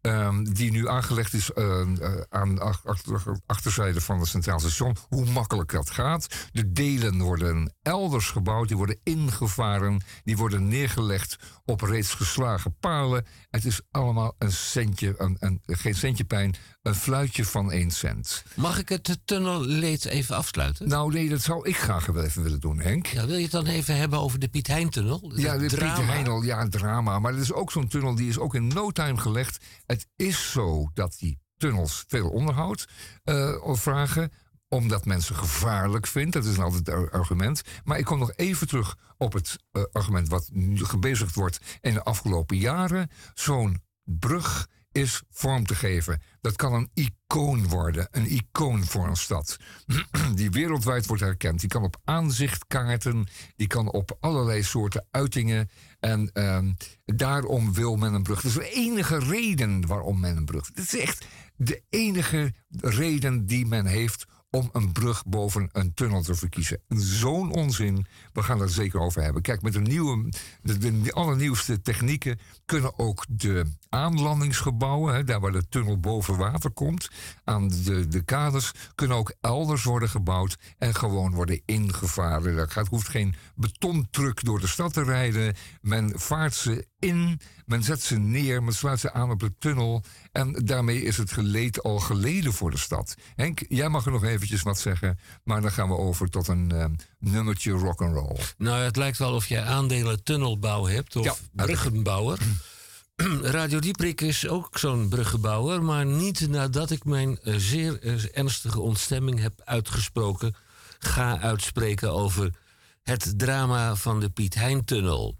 Ehm, die nu aangelegd is uh, aan de achter, achterzijde van het Centraal Station. Hoe makkelijk dat gaat. De delen worden elders gebouwd, die worden ingevaren, die worden neergelegd op reeds geslagen palen. Het is allemaal een centje, een, een, geen centje pijn, een fluitje van één cent. Mag ik het tunnelleed even afsluiten? Nou nee, dat zou ik graag wel even willen doen, Henk. Ja, wil je het dan even hebben over de Piet Hein-tunnel? Ja, de Piet Hein, ja, een drama. Maar het is ook zo'n tunnel, die is ook in no time gelegd. Het is zo dat die tunnels veel onderhoud uh, vragen omdat mensen gevaarlijk vindt. Dat is altijd het argument. Maar ik kom nog even terug op het uh, argument wat nu gebezigd wordt in de afgelopen jaren. Zo'n brug is vorm te geven. Dat kan een icoon worden, een icoon voor een stad. die wereldwijd wordt herkend. Die kan op aanzichtkaarten, die kan op allerlei soorten uitingen. En uh, daarom wil men een brug. Dat is de enige reden waarom men een brug. Het is echt de enige reden die men heeft om een brug boven een tunnel te verkiezen. Zo'n onzin. We gaan het zeker over hebben. Kijk, met de, nieuwe, de allernieuwste technieken kunnen ook de aanlandingsgebouwen, hè, daar waar de tunnel boven water komt, aan de, de kaders, kunnen ook elders worden gebouwd en gewoon worden ingevaren. Er gaat, hoeft geen betontruck door de stad te rijden. Men vaart ze in, men zet ze neer, men sluit ze aan op de tunnel. En daarmee is het geleed al geleden voor de stad. Henk, jij mag er nog eventjes wat zeggen, maar dan gaan we over tot een uh, nummertje rock'n'roll. Nou, het lijkt wel of jij aandelen tunnelbouw hebt of ja, bruggenbouwer. Radio Dieprik is ook zo'n bruggenbouwer, maar niet nadat ik mijn eh, zeer eh, ernstige ontstemming heb uitgesproken, ga uitspreken over het drama van de Piet Hein-tunnel.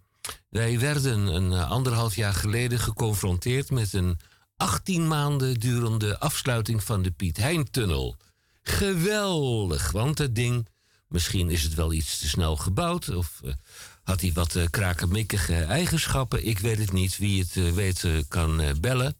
Wij werden een eh, anderhalf jaar geleden geconfronteerd met een 18 maanden durende afsluiting van de Piet Hein-tunnel. Geweldig, want het ding, misschien is het wel iets te snel gebouwd of had hij wat uh, krakenmikkige eigenschappen. Ik weet het niet. Wie het uh, weet uh, kan bellen.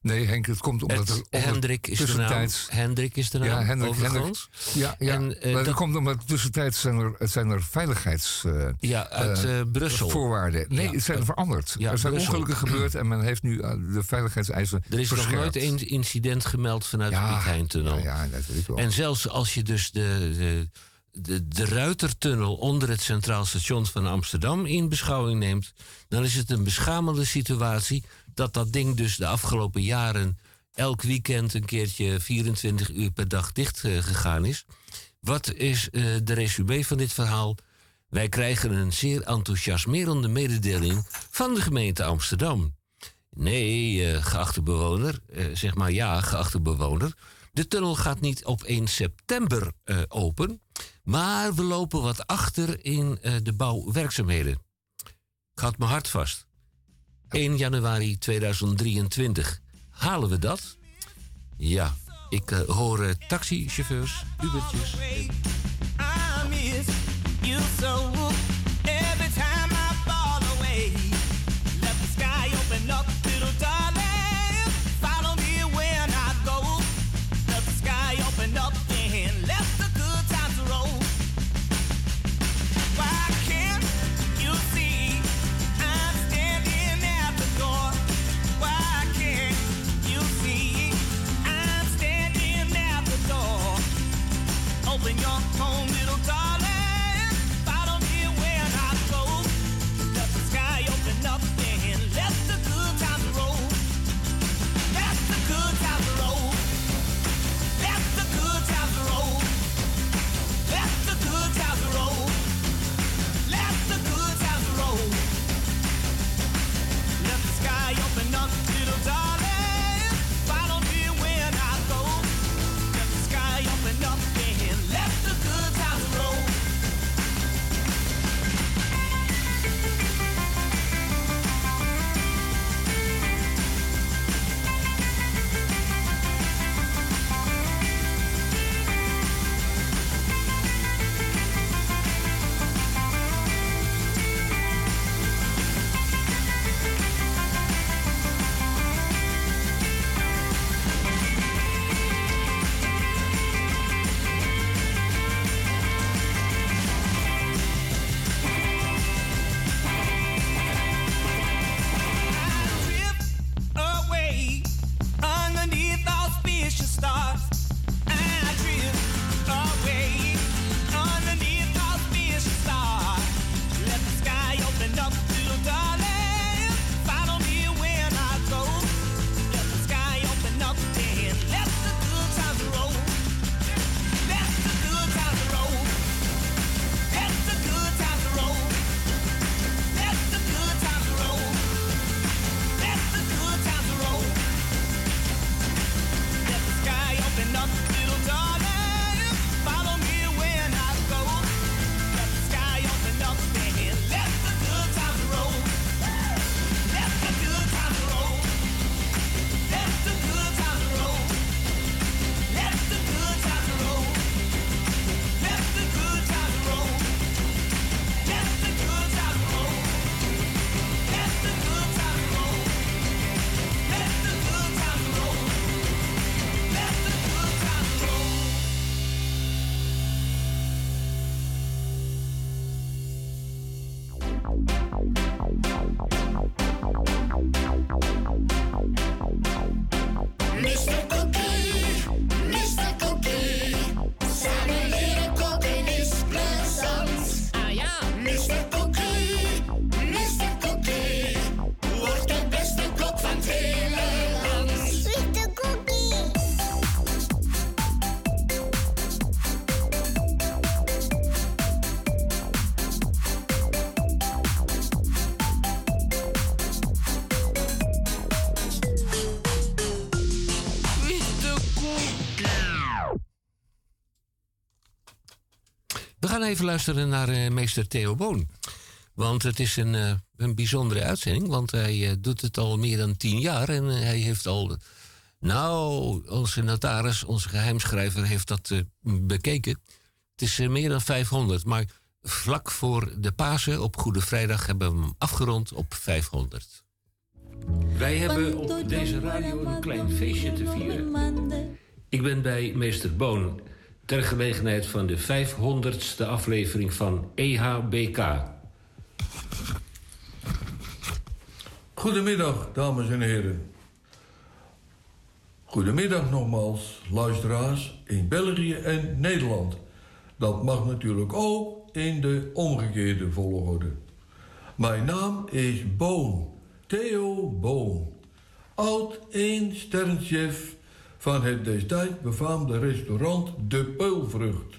Nee, Henk, het komt omdat het, er Hendrik is de naam. Hendrik is de naam, ja, Hendrik, Hendrik, ja, ja. En, maar dat komt omdat tussentijds zijn er, zijn er veiligheids... Ja, uit Brussel. Voorwaarden. Nee, ja, het zijn veranderd. Ja, er zijn Brussel. ongelukken gebeurd en men heeft nu de veiligheidseisen Er is nog nooit een incident gemeld vanuit de Piet Heintunnel. Ja, dat weet ik wel. En zelfs als je dus de, de de, de Ruitertunnel onder het Centraal Station van Amsterdam in beschouwing neemt, dan is het een beschamende situatie dat dat ding dus de afgelopen jaren elk weekend een keertje 24 uur per dag dicht uh, gegaan is. Wat is uh, de resume van dit verhaal? Wij krijgen een zeer enthousiasmerende mededeling van de gemeente Amsterdam. Nee, uh, geachte bewoner, zeg maar ja, geachte bewoner. De tunnel gaat niet op 1 september open, maar we lopen wat achter in uh, de bouwwerkzaamheden. Ik houd mijn hart vast. 1 januari 2023. Halen we dat? Ja, ik uh, hoor uh, taxichauffeurs, Ubertjes. Gaan even luisteren naar uh, meester Theo Boon. Want het is een, uh, een bijzondere uitzending, want hij uh, doet het al meer dan tien jaar en hij heeft al. Nou, onze notaris, onze geheimschrijver, heeft dat bekeken. Het is meer dan 500, maar vlak voor de Pasen op Goede Vrijdag hebben we hem afgerond op 500. Wij hebben op deze radio een klein feestje te vieren. Ik ben bij meester Boon ter gelegenheid van de 500ste aflevering van EHBK. Goedemiddag, dames en heren. Goedemiddag nogmaals, luisteraars in België en Nederland. Dat mag natuurlijk ook in de omgekeerde volgorde. Mijn naam is Boon, Theo Boon. Oud één sterrenchef van het destijds befaamde restaurant De Peulvrucht.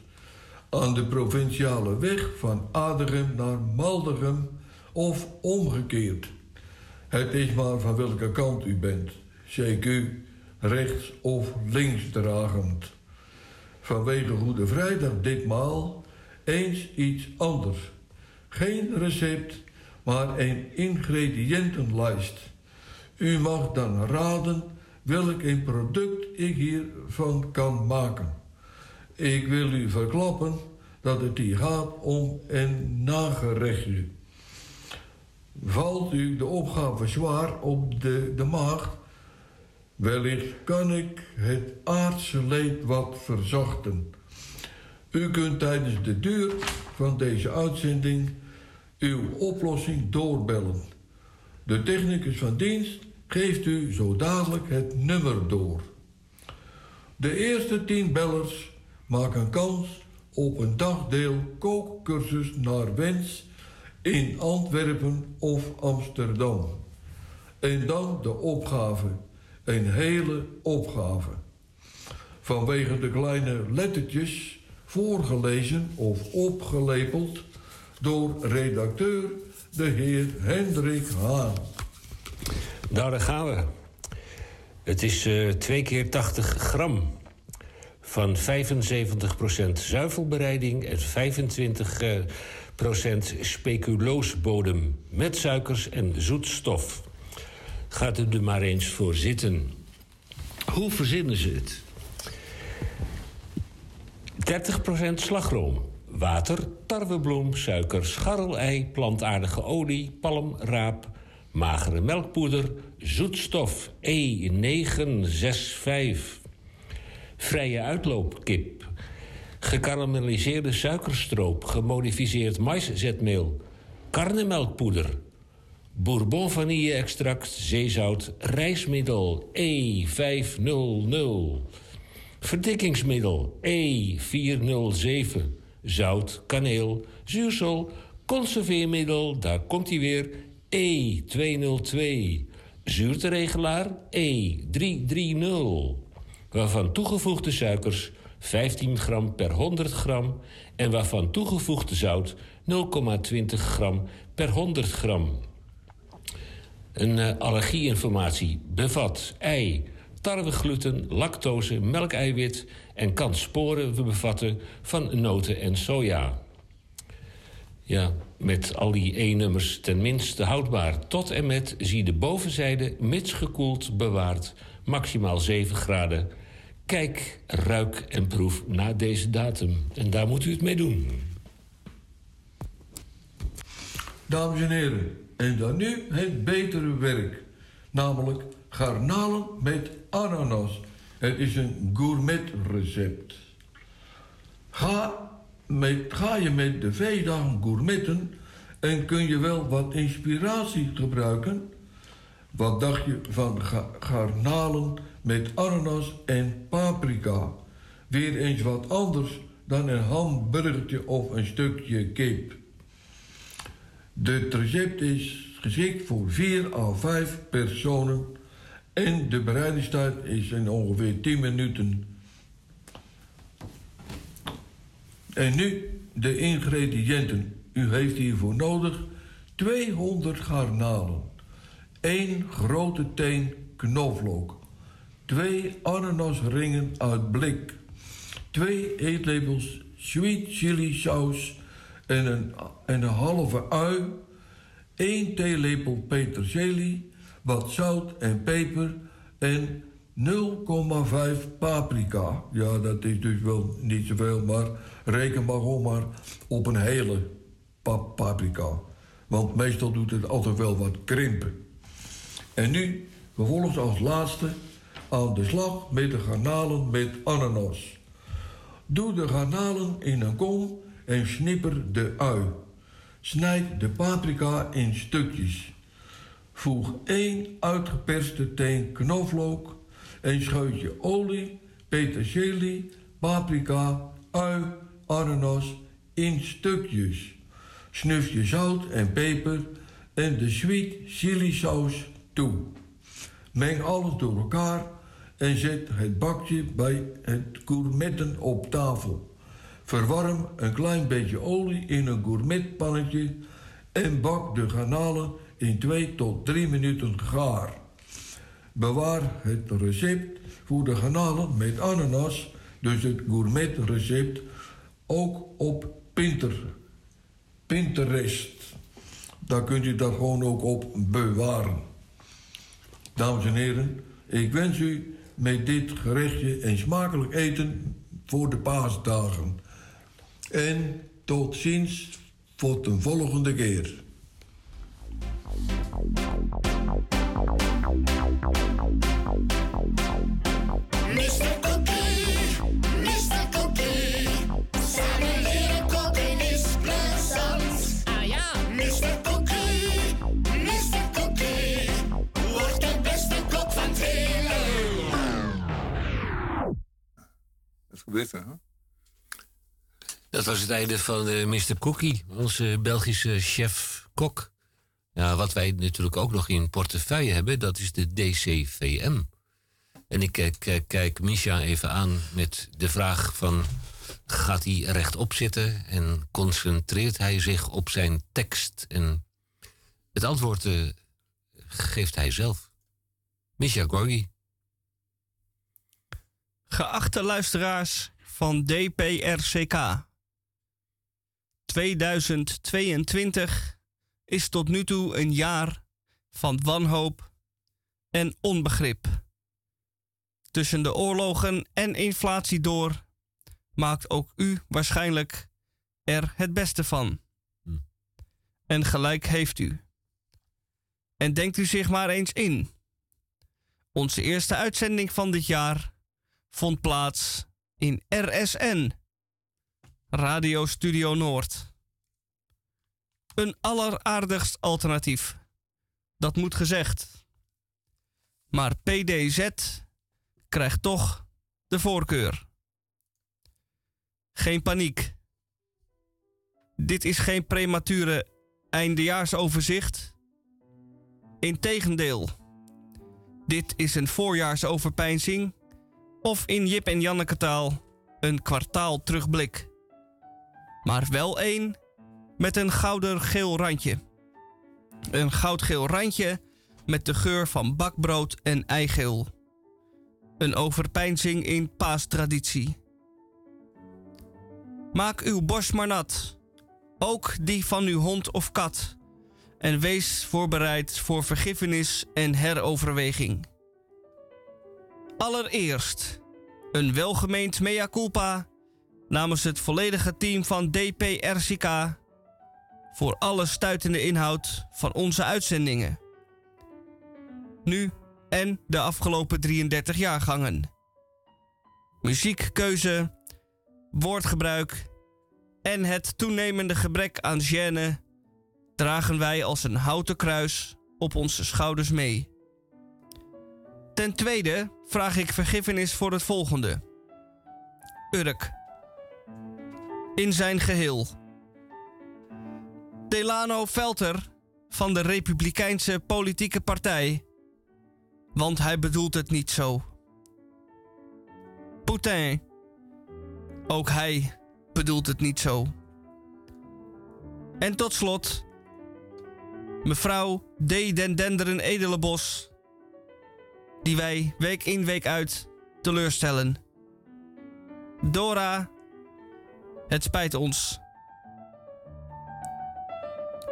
Aan de provinciale weg van Adegem naar Maldegem of omgekeerd. Het is maar van welke kant u bent, CQ, rechts of links dragend. Vanwege Goede Vrijdag ditmaal eens iets anders. Geen recept, maar een ingrediëntenlijst. U mag dan raden welk een product ik hiervan kan maken. Ik wil u verklappen dat het hier gaat om een nagerechtje. Valt u de opgave zwaar op de, de maag, wellicht kan ik het aardse leed wat verzachten. U kunt tijdens de duur van deze uitzending uw oplossing doorbellen. De technicus van dienst geeft u zo dadelijk het nummer door. De eerste tien bellers maken kans op een dagdeel kookcursus naar wens in Antwerpen of Amsterdam. En dan de opgave, een hele opgave. Vanwege de kleine lettertjes voorgelezen of opgelepeld door redacteur de heer Hendrik Haan. Nou, daar gaan we. Het is uh, 2 keer 80 gram van 75% zuivelbereiding en 25% uh, speculoosbodem met suikers en zoetstof. Gaat u er maar eens voor zitten. Hoe verzinnen ze het? 30% slagroom, water, tarwebloem, suiker, scharrelei, plantaardige olie, palm, raap, magere melkpoeder, zoetstof E965, vrije uitloopkip, gekarameliseerde suikerstroop, gemodificeerd maiszetmeel, karnemelkpoeder, bourbon vanille-extract, zeezout, rijstmiddel E500, verdikkingsmiddel E407, zout, kaneel, zuursel, conserveermiddel, daar komt hij weer, E202, zuurteregelaar E330, waarvan toegevoegde suikers 15 gram per 100 gram en waarvan toegevoegde zout 0,20 gram per 100 gram. Een uh, allergieinformatie bevat ei, tarwegluten, lactose, melkeiwit en kan sporen bevatten van noten en soja. Ja, met al die E-nummers tenminste houdbaar. Tot en met, zie de bovenzijde, mits gekoeld, bewaard, maximaal 7 graden. Kijk, ruik en proef na deze datum. En daar moet u het mee doen. Dames en heren, en dan nu het betere werk. Namelijk garnalen met ananas. Het is een gourmet recept. Ga ga je met de veedagen gourmetten en kun je wel wat inspiratie gebruiken? Wat dacht je van garnalen met ananas en paprika? Weer eens wat anders dan een hamburgertje of een stukje kip. Het recept is geschikt voor 4 à 5 personen en de bereidingstijd is in ongeveer 10 minuten. En nu de ingrediënten. U heeft hiervoor nodig 200 garnalen, 1 grote teen knoflook, 2 ananasringen uit blik, 2 eetlepels sweet chili saus en een, en een halve ui, 1 theelepel peterselie, wat zout en peper en 0,5 paprika. Ja, dat is dus wel niet zoveel, maar reken maar op een hele paprika. Want meestal doet het altijd wel wat krimpen. En nu vervolgens als laatste aan de slag met de garnalen met ananas. Doe de garnalen in een kom en snipper de ui. Snijd de paprika in stukjes. Voeg één uitgeperste teen knoflook, een scheutje olie, peterselie, paprika, ui, ananas in stukjes. Snuf je zout en peper en de sweet chili saus toe. Meng alles door elkaar en zet het bakje bij het gourmetten op tafel. Verwarm een klein beetje olie in een gourmetpannetje en bak de garnalen in 2 tot 3 minuten gaar. Bewaar het recept voor de garnalen met ananas, dus het gourmetrecept, ook op Pinter, Pinterest. Daar kunt u dat gewoon ook op bewaren. Dames en heren, ik wens u met dit gerechtje een smakelijk eten voor de paasdagen. En tot ziens voor de volgende keer. Mr. gebeurt? Dat was het einde van uh, Mr. Cookie, onze Belgische chef-kok. Ja, wat wij natuurlijk ook nog in portefeuille hebben, dat is de DCVM. En ik kijk, kijk, kijk Misha even aan met de vraag van... gaat hij rechtop zitten en concentreert hij zich op zijn tekst? En het antwoord uh, geeft hij zelf. Misha Gorgi. Geachte luisteraars van DPRCK. 2022 is tot nu toe een jaar van wanhoop en onbegrip. Tussen de oorlogen en inflatie door maakt ook u waarschijnlijk er het beste van. En gelijk heeft u. En denkt u zich maar eens in. Onze eerste uitzending van dit jaar vond plaats in RSN, Radio Studio Noord. Een alleraardigst alternatief. Dat moet gezegd. Maar PDZ krijgt toch de voorkeur. Geen paniek. Dit is geen premature eindejaarsoverzicht. Integendeel. Dit is een voorjaarsoverpeinzing of in Jip en Janneke taal een kwartaal terugblik. Maar wel één met een gouden-geel randje. Een goudgeel randje met de geur van bakbrood en eigeel. Een overpeinzing in paastraditie. Maak uw borst maar nat, ook die van uw hond of kat, en wees voorbereid voor vergiffenis en heroverweging. Allereerst een welgemeend mea culpa namens het volledige team van DPRCK voor alle stuitende inhoud van onze uitzendingen. Nu en de afgelopen 33 jaargangen. Muziekkeuze, woordgebruik en het toenemende gebrek aan gêne dragen wij als een houten kruis op onze schouders mee. Ten tweede vraag ik vergiffenis voor het volgende. Urk. In zijn geheel. Delano Velter van de Republikeinse Politieke Partij. Want hij bedoelt het niet zo. Poutin. Ook hij bedoelt het niet zo. En tot slot, mevrouw D. Den Edelenbos, die wij week in week uit teleurstellen. Dora, Het spijt ons.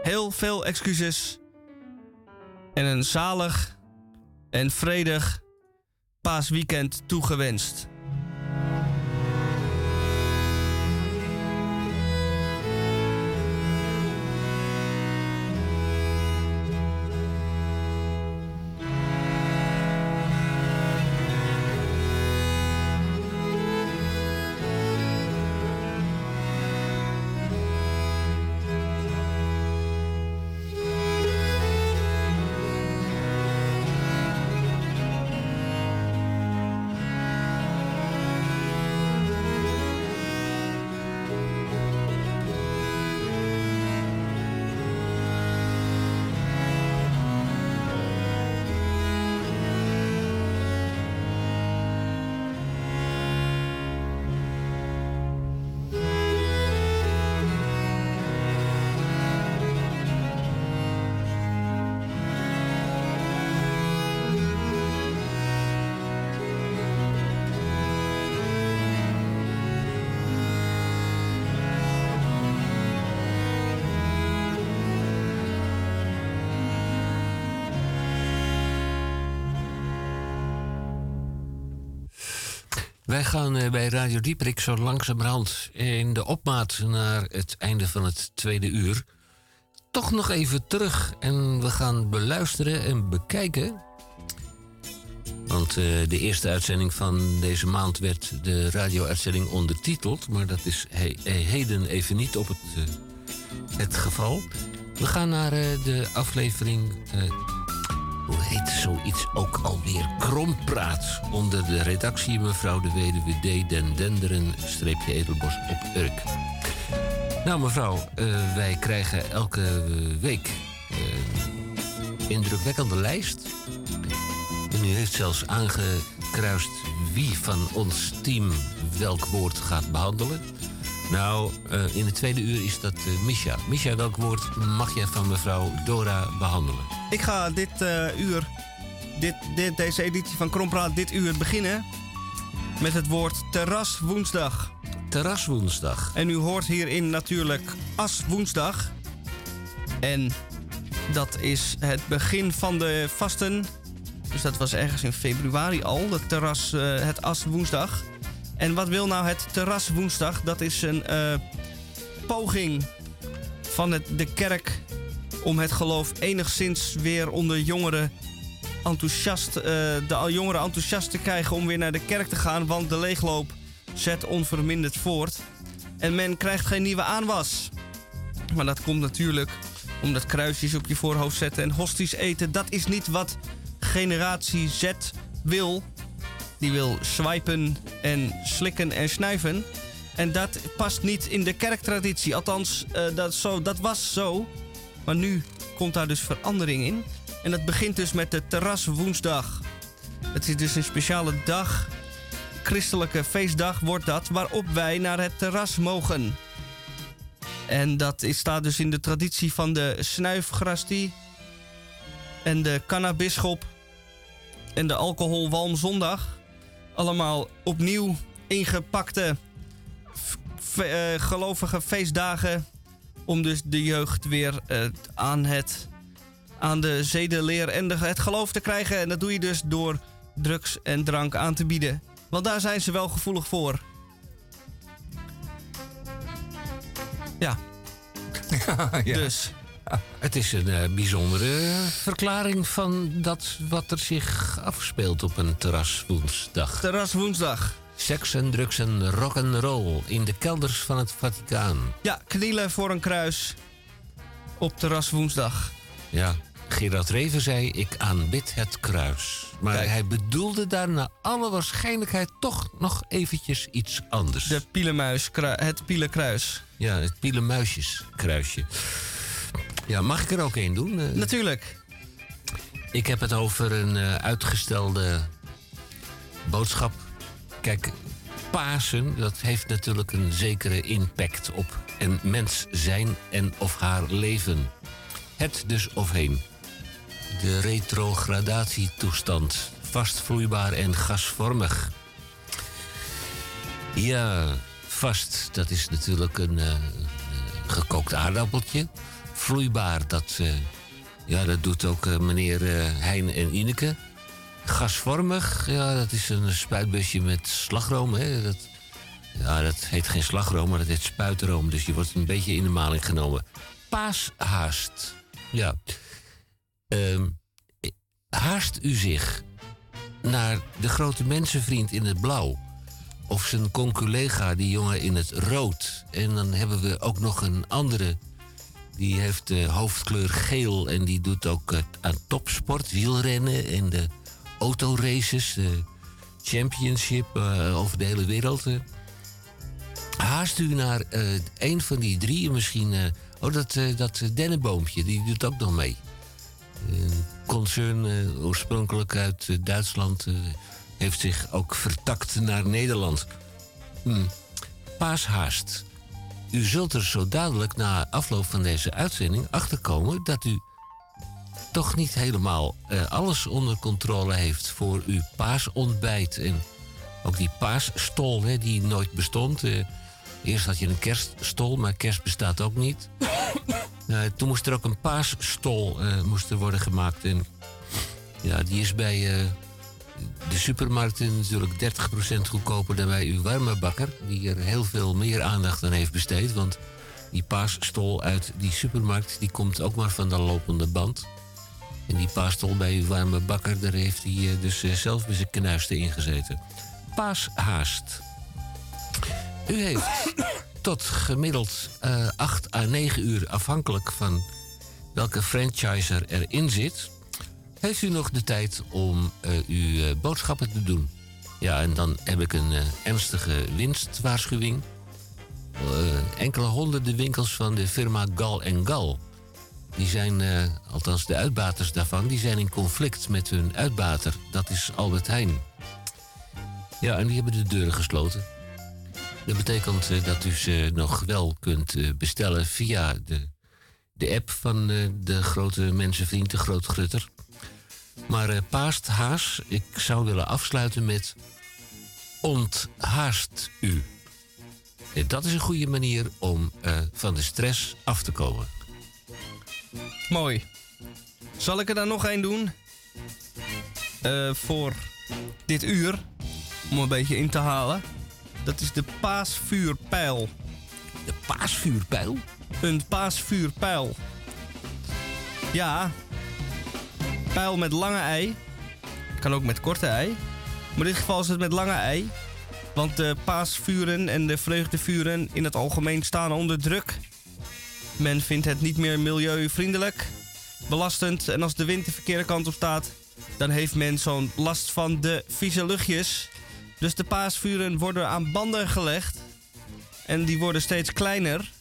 Heel veel excuses. En een zalig en vredig paasweekend toegewenst. Wij gaan eh, bij Radio Dieprik zo langzamerhand in de opmaat naar het einde van het tweede uur. Toch nog even terug en we gaan beluisteren en bekijken. Want uh, de eerste uitzending van deze maand werd de radio-uitzending ondertiteld. Maar dat is he heden even niet op het, het geval. We gaan naar de aflevering hoe heet zoiets ook alweer? Krompraat. Onder de redactie mevrouw de weduwe D. Den Denderen, streepje Edelbos op Urk. Nou mevrouw, uh, wij krijgen elke week uh, indrukwekkende lijst. En u heeft zelfs aangekruist wie van ons team welk woord gaat behandelen. Nou, uh, in het tweede uur is dat uh, Misha. Misha, welk woord mag jij van mevrouw Dora behandelen? Ik ga dit uh, uur, dit, dit, deze editie van Krompraat, dit uur beginnen met het woord terras woensdag. Terras woensdag. En u hoort hierin natuurlijk as woensdag. En dat is het begin van de vasten. Dus dat was ergens in februari al, het terras, het as woensdag. En wat wil nou het terras woensdag? Dat is een uh, poging van het, de kerk om het geloof enigszins weer onder jongeren enthousiast, uh, de jongeren enthousiast te krijgen om weer naar de kerk te gaan. Want de leegloop zet onverminderd voort. En men krijgt geen nieuwe aanwas. Maar dat komt natuurlijk omdat kruisjes op je voorhoofd zetten en hosties eten. Dat is niet wat generatie Z wil. Die wil swipen en slikken en snuiven. En dat past niet in de kerktraditie. Althans, uh, dat, zo, dat was zo. Maar nu komt daar dus verandering in. En dat begint dus met de terraswoensdag. Het is dus een speciale dag. Christelijke feestdag wordt dat. Waarop wij naar het terras mogen. En dat staat dus in de traditie van de snuifgrastie. En de cannabisschop. En de alcoholwalmzondag allemaal opnieuw ingepakte uh, gelovige feestdagen. Om dus de jeugd weer uh, aan, het, aan de zedenleer en de, het geloof te krijgen. En dat doe je dus door drugs en drank aan te bieden. Want daar zijn ze wel gevoelig voor. Ja. ja. Dus. Het is een uh, bijzondere verklaring van dat wat er zich afspeelt op een terraswoensdag. Terraswoensdag. Seks en drugs en rock and roll in de kelders van het Vaticaan. Ja, knielen voor een kruis op terraswoensdag. Ja, Gerard Reven zei: Ik aanbid het kruis. Maar Kijk. hij bedoelde daar naar alle waarschijnlijkheid toch nog eventjes iets anders. De pielenmuis, het pielenkruis. Ja, het pielenmuisjeskruisje. Ja, mag ik er ook één doen? Uh, Natuurlijk. Ik heb het over een uh, uitgestelde boodschap. Kijk, Pasen, dat heeft natuurlijk een zekere impact op een mens zijn en of haar leven. Het dus of heen. De retrogradatietoestand, vastvloeibaar en gasvormig. Ja, vast, dat is natuurlijk een, uh, gekookt aardappeltje. Vloeibaar, dat, ja, dat doet ook meneer Hein en Ineke. Gasvormig, ja, dat is een spuitbusje met slagroom. Hè. Dat, ja, dat heet geen slagroom, maar dat heet spuitroom. Dus je wordt een beetje in de maling genomen. Paashaast. Ja. Ehm, haast u zich naar de grote mensenvriend in het blauw. Of zijn conculega, die jongen in het rood. En dan hebben we ook nog een andere. Die heeft de hoofdkleur geel en die doet ook aan topsport, wielrennen en de autoraces, de championship uh, over de hele wereld. Haast u naar een van die drie, misschien. Oh, dat, dat dennenboompje, die doet ook nog mee. Een concern oorspronkelijk uit Duitsland heeft zich ook vertakt naar Nederland. Hm. Paashaast. U zult er zo dadelijk na afloop van deze uitzending achterkomen dat u toch niet helemaal alles onder controle heeft voor uw paasontbijt. En ook die paasstol, hè, die nooit bestond. Eerst had je een kerststol, maar kerst bestaat ook niet. Uh, toen moest er ook een paasstol moest er worden gemaakt. En ja, die is bij de supermarkten natuurlijk 30% goedkoper dan bij uw warme Die er heel veel meer aandacht aan heeft besteed. Want die paasstol uit die supermarkt, die komt ook maar van de lopende band. En die paasstol bij uw warme bakker, daar heeft hij dus zelf bij zijn knuisten ingezeten. Paashaast. U heeft tot gemiddeld uh, eh, 8 à 9 uur, afhankelijk van welke franchiser erin zit, heeft u nog de tijd om uh, uw uh, boodschappen te doen. Ja, en dan heb ik een ernstige winstwaarschuwing. enkele honderden winkels van de firma Gal Gal. Die zijn, althans de uitbaters daarvan, die zijn in conflict met hun uitbater. Dat is Albert Heijn. Ja, en die hebben de deuren gesloten. Dat betekent eh, dat u ze nog wel kunt eh, bestellen via de, de app van eh, de grote mensenvriend, de Groot Maar paast haas, ik zou willen afsluiten met onthaast u. Dat is een goede manier om van de stress af te komen. Mooi. Zal ik er dan nog één doen? voor dit uur. Om een beetje in te halen. Dat is de paasvuurpijl. De paasvuurpijl? Een paasvuurpijl. Ja. Pijl met lange ei. Kan ook met korte ei. Maar in dit geval is het met lange ei. Want de paasvuren en de vreugdevuren in het algemeen staan onder druk. Men vindt het niet meer milieuvriendelijk, belastend. En als de wind de verkeerde kant op staat, dan heeft men zo'n last van de vieze luchtjes. Dus de paasvuren worden aan banden gelegd. En die worden steeds kleiner.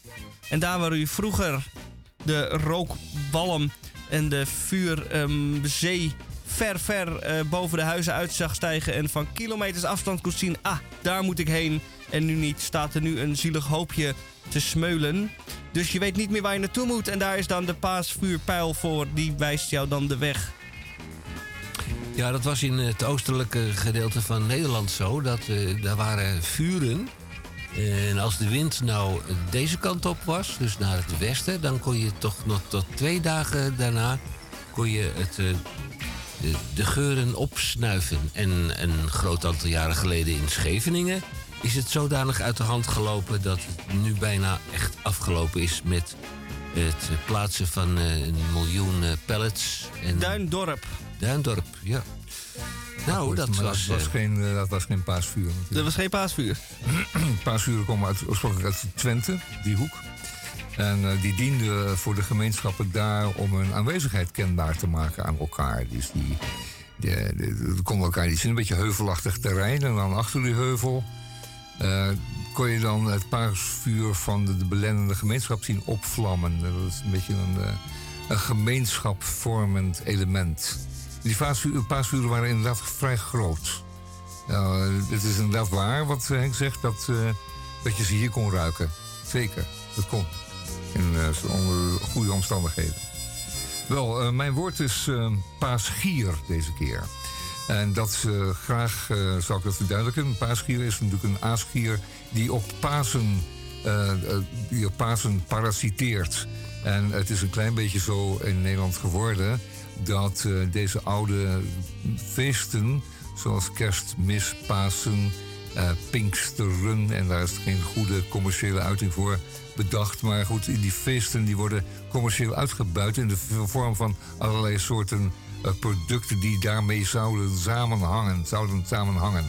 En daar waar u vroeger de rookbalm en de vuurzee um, ver, ver uh, boven de huizen uit zag stijgen. En van kilometers afstand kon zien, ah, daar moet ik heen. En nu niet, staat er nu een zielig hoopje te smeulen. Dus je weet niet meer waar je naartoe moet. En daar is dan de paasvuurpijl voor. Die wijst jou dan de weg. Ja, dat was in het oostelijke gedeelte van Nederland zo. Dat, uh, daar waren vuren. En als de wind nou deze kant op was, dus naar het westen... dan kon je toch nog tot twee dagen daarna kon je het, uh, de, de, geuren opsnuiven. En een groot aantal jaren geleden in Scheveningen... is het zodanig uit de hand gelopen dat het nu bijna echt afgelopen is... met het plaatsen van uh, een miljoen pallets. En Duindorp. Duindorp, ja. Nou, dat was, dat was, uh, geen, uh, dat was geen paasvuur. Natuurlijk. Dat was geen paasvuur? paasvuren komen uit, oorspronkelijk uit Twente, die hoek. En uh, die dienden voor de gemeenschappen daar om hun aanwezigheid kenbaar te maken aan elkaar. Dus die, die, die, konden elkaar, die zijn een beetje heuvelachtig terrein. En dan achter die heuvel kon je dan het paasvuur van de, de belendende gemeenschap zien opvlammen. Dat is een beetje een, een gemeenschapvormend element. Die paasvuren waren inderdaad vrij groot. Nou, het is inderdaad waar wat Henk zegt, dat, uh, dat je ze hier kon ruiken. Zeker, dat kon. In uh, onder goede omstandigheden. Wel, mijn woord is paasgier deze keer. En dat uh, graag zal ik dat verduidelijken. Een paasgier is natuurlijk een aasgier die op Pasen, die op Pasen parasiteert. En het is een klein beetje zo in Nederland geworden dat deze oude feesten, zoals kerstmis, Pasen, Pinksteren, en daar is geen goede commerciële uiting voor bedacht. Maar goed, die feesten die worden commercieel uitgebuit in de vorm van allerlei soorten uh, producten die daarmee zouden samenhangen. Zouden samenhangen.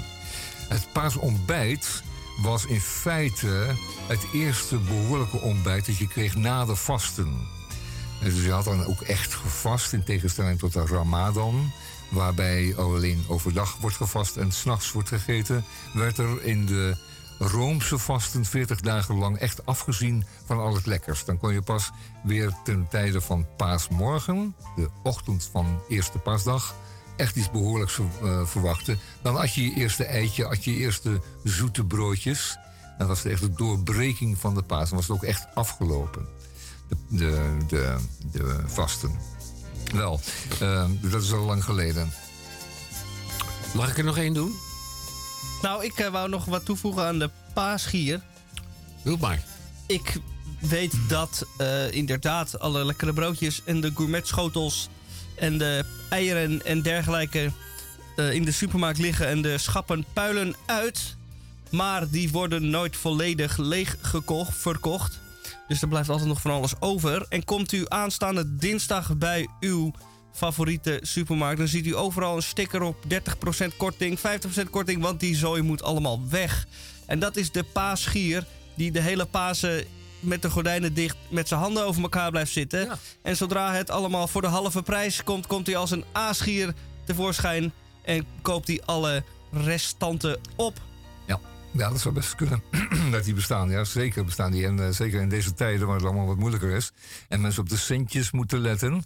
Het paasontbijt was in feite het eerste behoorlijke ontbijt dat je kreeg na de vasten. Dus je had dan ook echt gevast, in tegenstelling tot de Ramadan, waarbij alleen overdag wordt gevast en s'nachts wordt gegeten, werd er in de Roomse vasten 40 dagen lang echt afgezien van al het lekkers. Dan kon je pas weer ten tijde van paasmorgen, de ochtend van eerste paasdag, echt iets behoorlijks uh, verwachten. Dan had je je eerste eitje, had je eerste zoete broodjes. En dat was echt de doorbreking van de paas. Dan was het ook echt afgelopen, de, de, de, vasten. Wel, uh, dat is al lang geleden. Mag ik er nog één doen? Nou, ik uh, wou nog wat toevoegen aan de paasgier. Doe maar. Ik weet dat uh, inderdaad alle lekkere broodjes en de gourmetschotels en de eieren en dergelijke uh, in de supermarkt liggen en de schappen puilen uit. Maar die worden nooit volledig leeg gekocht, verkocht. Dus er blijft altijd nog van alles over. En komt u aanstaande dinsdag bij uw favoriete supermarkt. Dan ziet u overal een sticker op 30% korting, 50% korting, want die zooi moet allemaal weg. En dat is de paasgier die de hele Pasen met de gordijnen dicht met zijn handen over elkaar blijft zitten. En zodra het allemaal voor de halve prijs komt, komt hij als een aasgier tevoorschijn en koopt hij alle restanten op. Ja, dat zou best kunnen dat die bestaan. Ja, zeker bestaan die. En uh, zeker in deze tijden waar het allemaal wat moeilijker is. En mensen op de centjes moeten letten.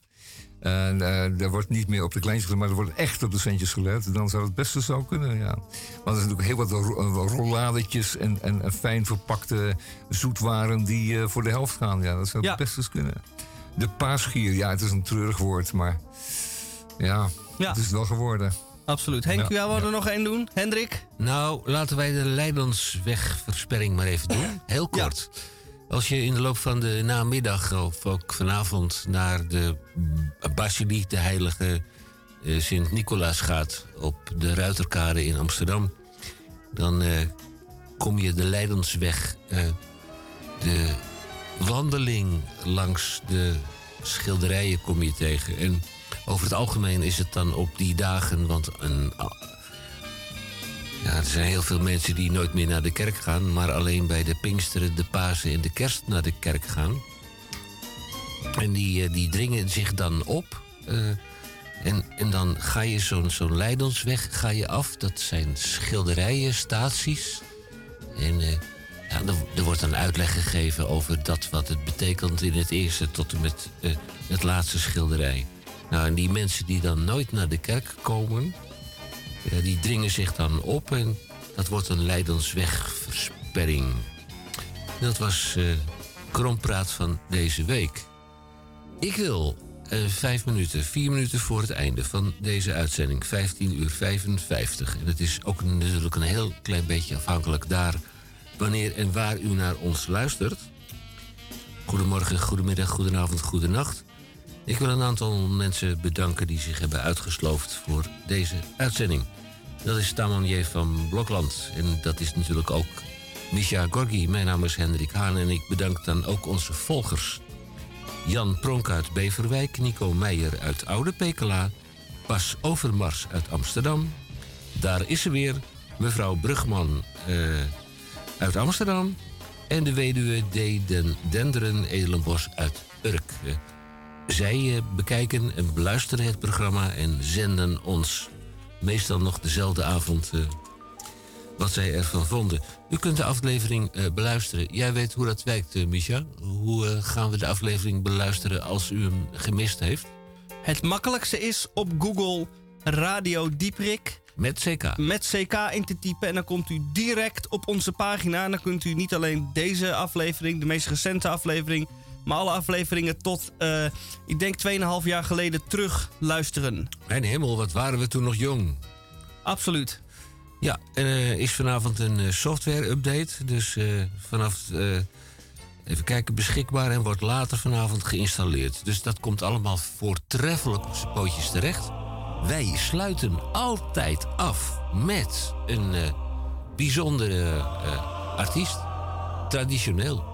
En uh, er wordt niet meer op de kleintjes gelet, maar er wordt echt op de centjes gelet. Dan zou het beste zo kunnen, ja. Want er zijn natuurlijk heel wat eh, rolladetjes en, en, en, fijn verpakte zoetwaren die uh, voor de helft gaan. Ja, dat zou het beste kunnen. De paasgier, ja, het is een treurig woord, maar ja, ja. het is het wel geworden. Absoluut. Henk, ja, jou er nog één doen? Hendrik? Nou, laten wij de Leidenswegversperring maar even doen. Heel kort. Als je in de loop van de namiddag of ook vanavond naar de basiliek, de heilige uh, Sint-Nicolaas gaat op de Ruiterkade in Amsterdam, dan uh, kom je de Leidensweg, uh, de wandeling langs de schilderijen kom je tegen. En over het algemeen is het dan op die dagen, want een ja, er zijn heel veel mensen die nooit meer naar de kerk gaan, maar alleen bij de Pinksteren, de Pasen en de Kerst naar de kerk gaan. En die, eh, die dringen zich dan op. Uh, en, en dan ga je zo'n zo'n Leidensweg ga je af. Dat zijn schilderijen, staties. En uh, ja, er, wordt dan uitleg gegeven over dat wat het betekent in het eerste tot en met het laatste schilderij. Nou, en die mensen die dan nooit naar de kerk komen, ja, die dringen zich dan op en dat wordt een Leidenswegversperring. Dat was uh, Krompraat van deze week. Ik wil uh, vijf minuten, vier minuten voor het einde van deze uitzending, 15 uur 55. En het is ook natuurlijk een heel klein beetje afhankelijk daar wanneer en waar u naar ons luistert. Goedemorgen, goedemiddag, goedenavond, goedenacht. Ik wil een aantal mensen bedanken die zich hebben uitgesloofd voor deze uitzending. Dat is Tamanje van Blokland. En dat is natuurlijk ook Misha Gorgi. Mijn naam is Hendrik Haan en ik bedank dan ook onze volgers. Jan Pronk uit Beverwijk, Nico Meijer uit Oude Pekela... Bas Overmars uit Amsterdam. Daar is ze weer, mevrouw Brugman uh, uit Amsterdam... en de weduwe D. Den Denderen Edelenbos uit Urk. Zij uh, bekijken en beluisteren het programma en zenden ons meestal nog dezelfde avond uh, wat zij ervan vonden. U kunt de aflevering beluisteren. Jij weet hoe dat werkt, Micha. Hoe gaan we de aflevering beluisteren als u hem gemist heeft? Het makkelijkste is op Google Radio Dieprik. Met CK. Met CK in te typen. En dan komt u direct op onze pagina. En dan kunt u niet alleen deze aflevering, de meest recente aflevering maar alle afleveringen tot, uh, ik denk 2,5 jaar geleden terug luisteren. Mijn hemel, wat waren we toen nog jong. Absoluut. Ja, er is vanavond een software-update. Dus vanaf, even kijken, beschikbaar en wordt later vanavond geïnstalleerd. Dus dat komt allemaal voortreffelijk op zijn pootjes terecht. Wij sluiten altijd af met een bijzondere artiest. Traditioneel.